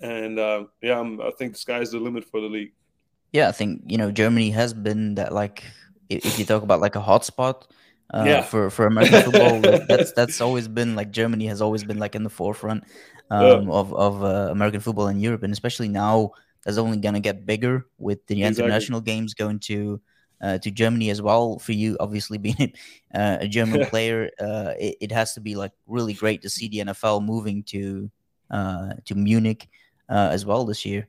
and uh, yeah, I'm, i think the sky's the limit for the league. Yeah, I think you know Germany has been that like if you talk about like a hotspot uh, yeah. for for American football, that's that's always been like Germany has always been like in the forefront um, yeah. of of uh, American football in Europe, and especially now that's only gonna get bigger with the exactly. international games going to. Uh, to Germany as well. For you, obviously being uh, a German player, uh, it, it, has to be like really great to see the NFL moving to uh, to Munich uh, as well this year.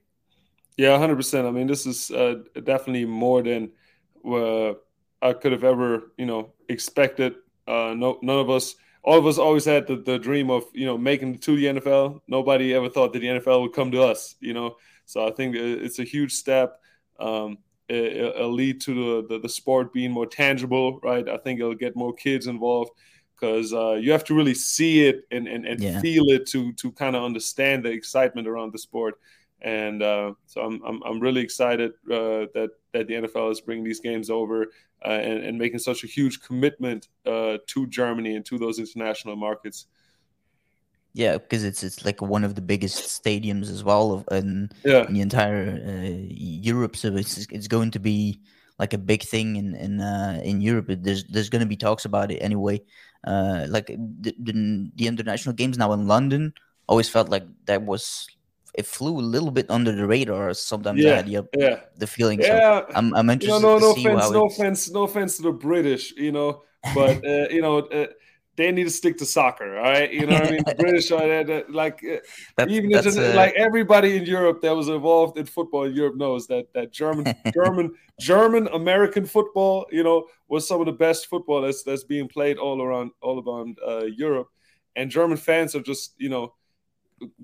Yeah, hundred percent. I mean, this is uh, definitely more than I could have ever, you know, expected. Uh, no, none of us, all of us, always had the, the dream of, you know, making it to the NFL. Nobody ever thought that the NFL would come to us, you know. So I think it's a huge step. Um, it, will lead to the, the, the sport being more tangible, right? I think it'll get more kids involved because uh, you have to really see it and, and, and yeah. feel it to to kind of understand the excitement around the sport. And uh, so I'm, I'm, I'm really excited uh, that that the NFL is bringing these games over uh, and, and making such a huge commitment uh, to Germany and to those international markets. Yeah, because it's it's like one of the biggest stadiums as well of, in, yeah. in the entire uh, Europe. So it's it's going to be like a big thing in in in Europe. There's there's going to be talks about it anyway uh, like the, the, the international games now in London always felt like that was it flew a little bit under the radar. Sometimes yeah, I had the, yeah. the feeling. Yeah. So I'm, I'm interested. No, no, no offense, no offense, no offense to the British, you know, but uh, you know, uh, they need to stick to soccer. All right, you know what I mean. The British are that, like uh, that's, even that's, uh, like everybody in Europe that was involved in football in Europe knows that that German German German American football, you know, was some of the best football that's that's being played all around all around uh, Europe, and German fans are just you know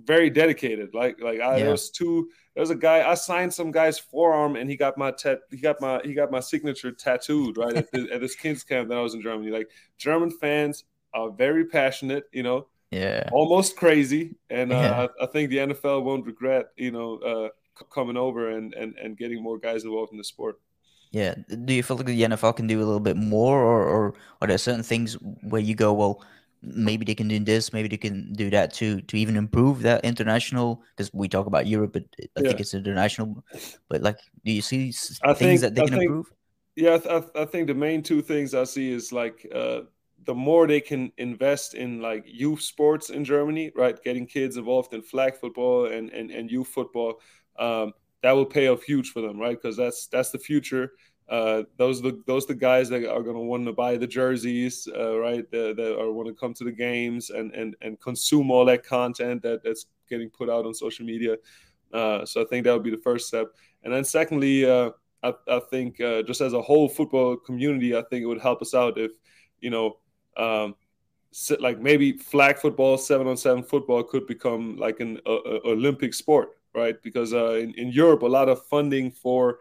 very dedicated. Like like I, yeah. there's two. There's a guy I signed some guy's forearm and he got my tat he got my he got my signature tattooed right at, the, at this kids camp that I was in Germany. Like German fans uh, very passionate, you know, yeah, almost crazy, and uh, yeah. I, I, think the NFL won't regret, you know, uh, coming over and, and and getting more guys involved in the sport. Yeah, do you feel like the NFL can do a little bit more, or or are there certain things where you go, well, maybe they can do this, maybe they can do that to to even improve that international? Because we talk about Europe, but I yeah. think it's international. But like, do you see I things think, that they can think, improve? Yeah, I, I, think the main two things I see is like uh, the more they can invest in like youth sports in Germany, right? Getting kids involved in flag football and and, and youth football, um, that will pay off huge for them, right? Because that's that's the future. Uh, those the those the guys that are going to want to buy the jerseys, uh, right? That, that are want to come to the games and and and consume all that content that that's getting put out on social media. Uh, so I think that would be the first step. And then secondly, uh, I, I think uh, just as a whole football community, I think it would help us out if you know um, like maybe flag football, seven on seven football could become like an uh, Olympic sport, right? Because uh, in, in Europe, a lot of funding for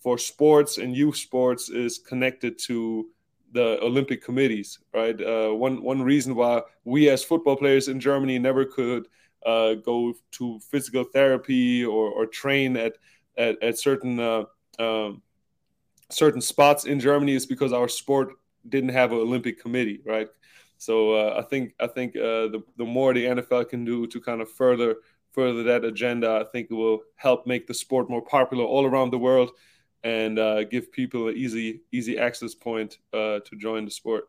for sports and youth sports is connected to the Olympic committees, right? Uh, one one reason why we as football players in Germany never could uh, go to physical therapy or, or train at at, at certain uh, um, certain spots in Germany is because our sport didn't have an Olympic committee, right? So uh, I think I think uh, the the more the NFL can do to kind of further further that agenda, I think it will help make the sport more popular all around the world and uh, give people an easy easy access point uh, to join the sport.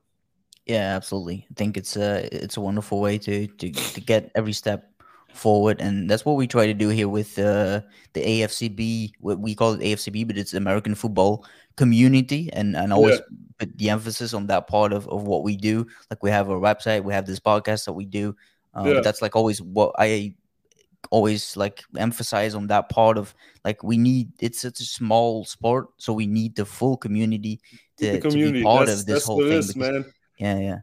Yeah, absolutely. I think it's a it's a wonderful way to to, to get every step forward, and that's what we try to do here with uh, the AFCB. What we call it AFCB, but it's American Football Community, and and always yeah. put the emphasis on that part of of what we do. Like we have a website, we have this podcast that we do. Um, yeah. That's like always what I always like emphasize on that part of like we need it's such a small sport so we need the full community to, community. to be part that's, of this whole thing is, man yeah yeah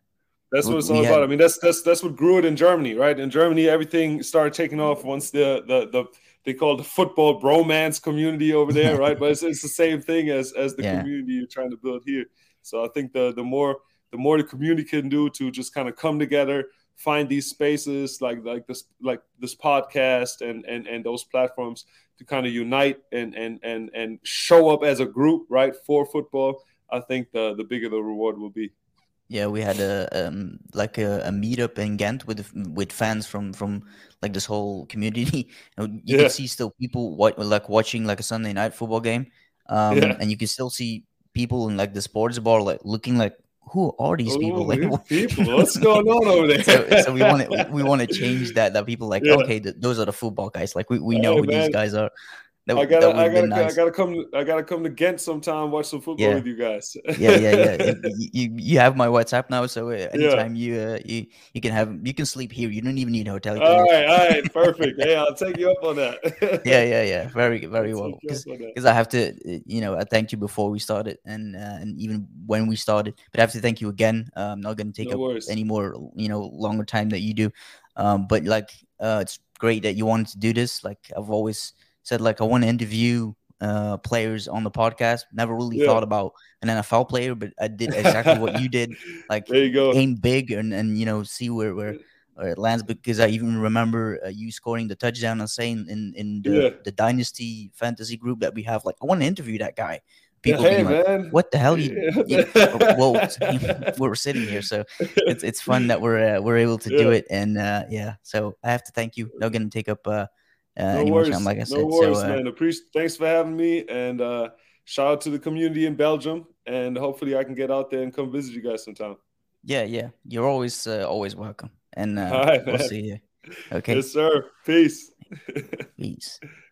that's what it's all about. I mean, that's that's that's what grew it in Germany, right? In Germany, everything started taking off once the the the they call the football bromance community over there, right? but it's, it's the same thing as as the yeah. community you're trying to build here. So I think the the more the more the community can do to just kind of come together, find these spaces like like this like this podcast and and and those platforms to kind of unite and and and and show up as a group right for football i think the the bigger the reward will be yeah we had a um like a, a meetup in ghent with with fans from from like this whole community you yeah. can see still people what like watching like a sunday night football game um yeah. and you can still see people in like the sports bar like looking like who are these Ooh, people? Like, people, what's going on over there? so, so, we want to we want to change that. That people like, yeah. okay, th- those are the football guys. Like we, we know hey, who man. these guys are. That, I gotta, I gotta, nice. I gotta come. I gotta come to Ghent sometime. Watch some football yeah. with you guys. yeah, yeah, yeah. You, you, you, have my WhatsApp now, so uh, anytime yeah. you, uh, you you can have you can sleep here. You don't even need a hotel. All right, all right, perfect. hey, I'll take you up on that. yeah, yeah, yeah. Very, very I'll well. Because I have to, uh, you know, I thanked you before we started, and uh, and even when we started. But I have to thank you again. Uh, I'm not going to take no up worries. any more, you know, longer time that you do. Um, but like, uh, it's great that you wanted to do this. Like I've always said like I want to interview uh, players on the podcast. Never really yeah. thought about an NFL player, but I did exactly what you did. Like there you go. aim big and and you know see where where, where it lands. Because I even remember uh, you scoring the touchdown and saying in in the, yeah. the dynasty fantasy group that we have. Like I want to interview that guy. People hey, like, man. what the hell? You, you well, we're sitting here, so it's it's fun that we're uh, we're able to do it. And uh, yeah, so I have to thank you. Not going to take up uh, uh, no worries. Like I said. No worries, so, uh, man. Appreciate. Thanks for having me, and uh, shout out to the community in Belgium. And hopefully, I can get out there and come visit you guys sometime. Yeah, yeah. You're always uh, always welcome, and uh, right, we'll man. see you. Okay. Yes, sir. Peace. Peace.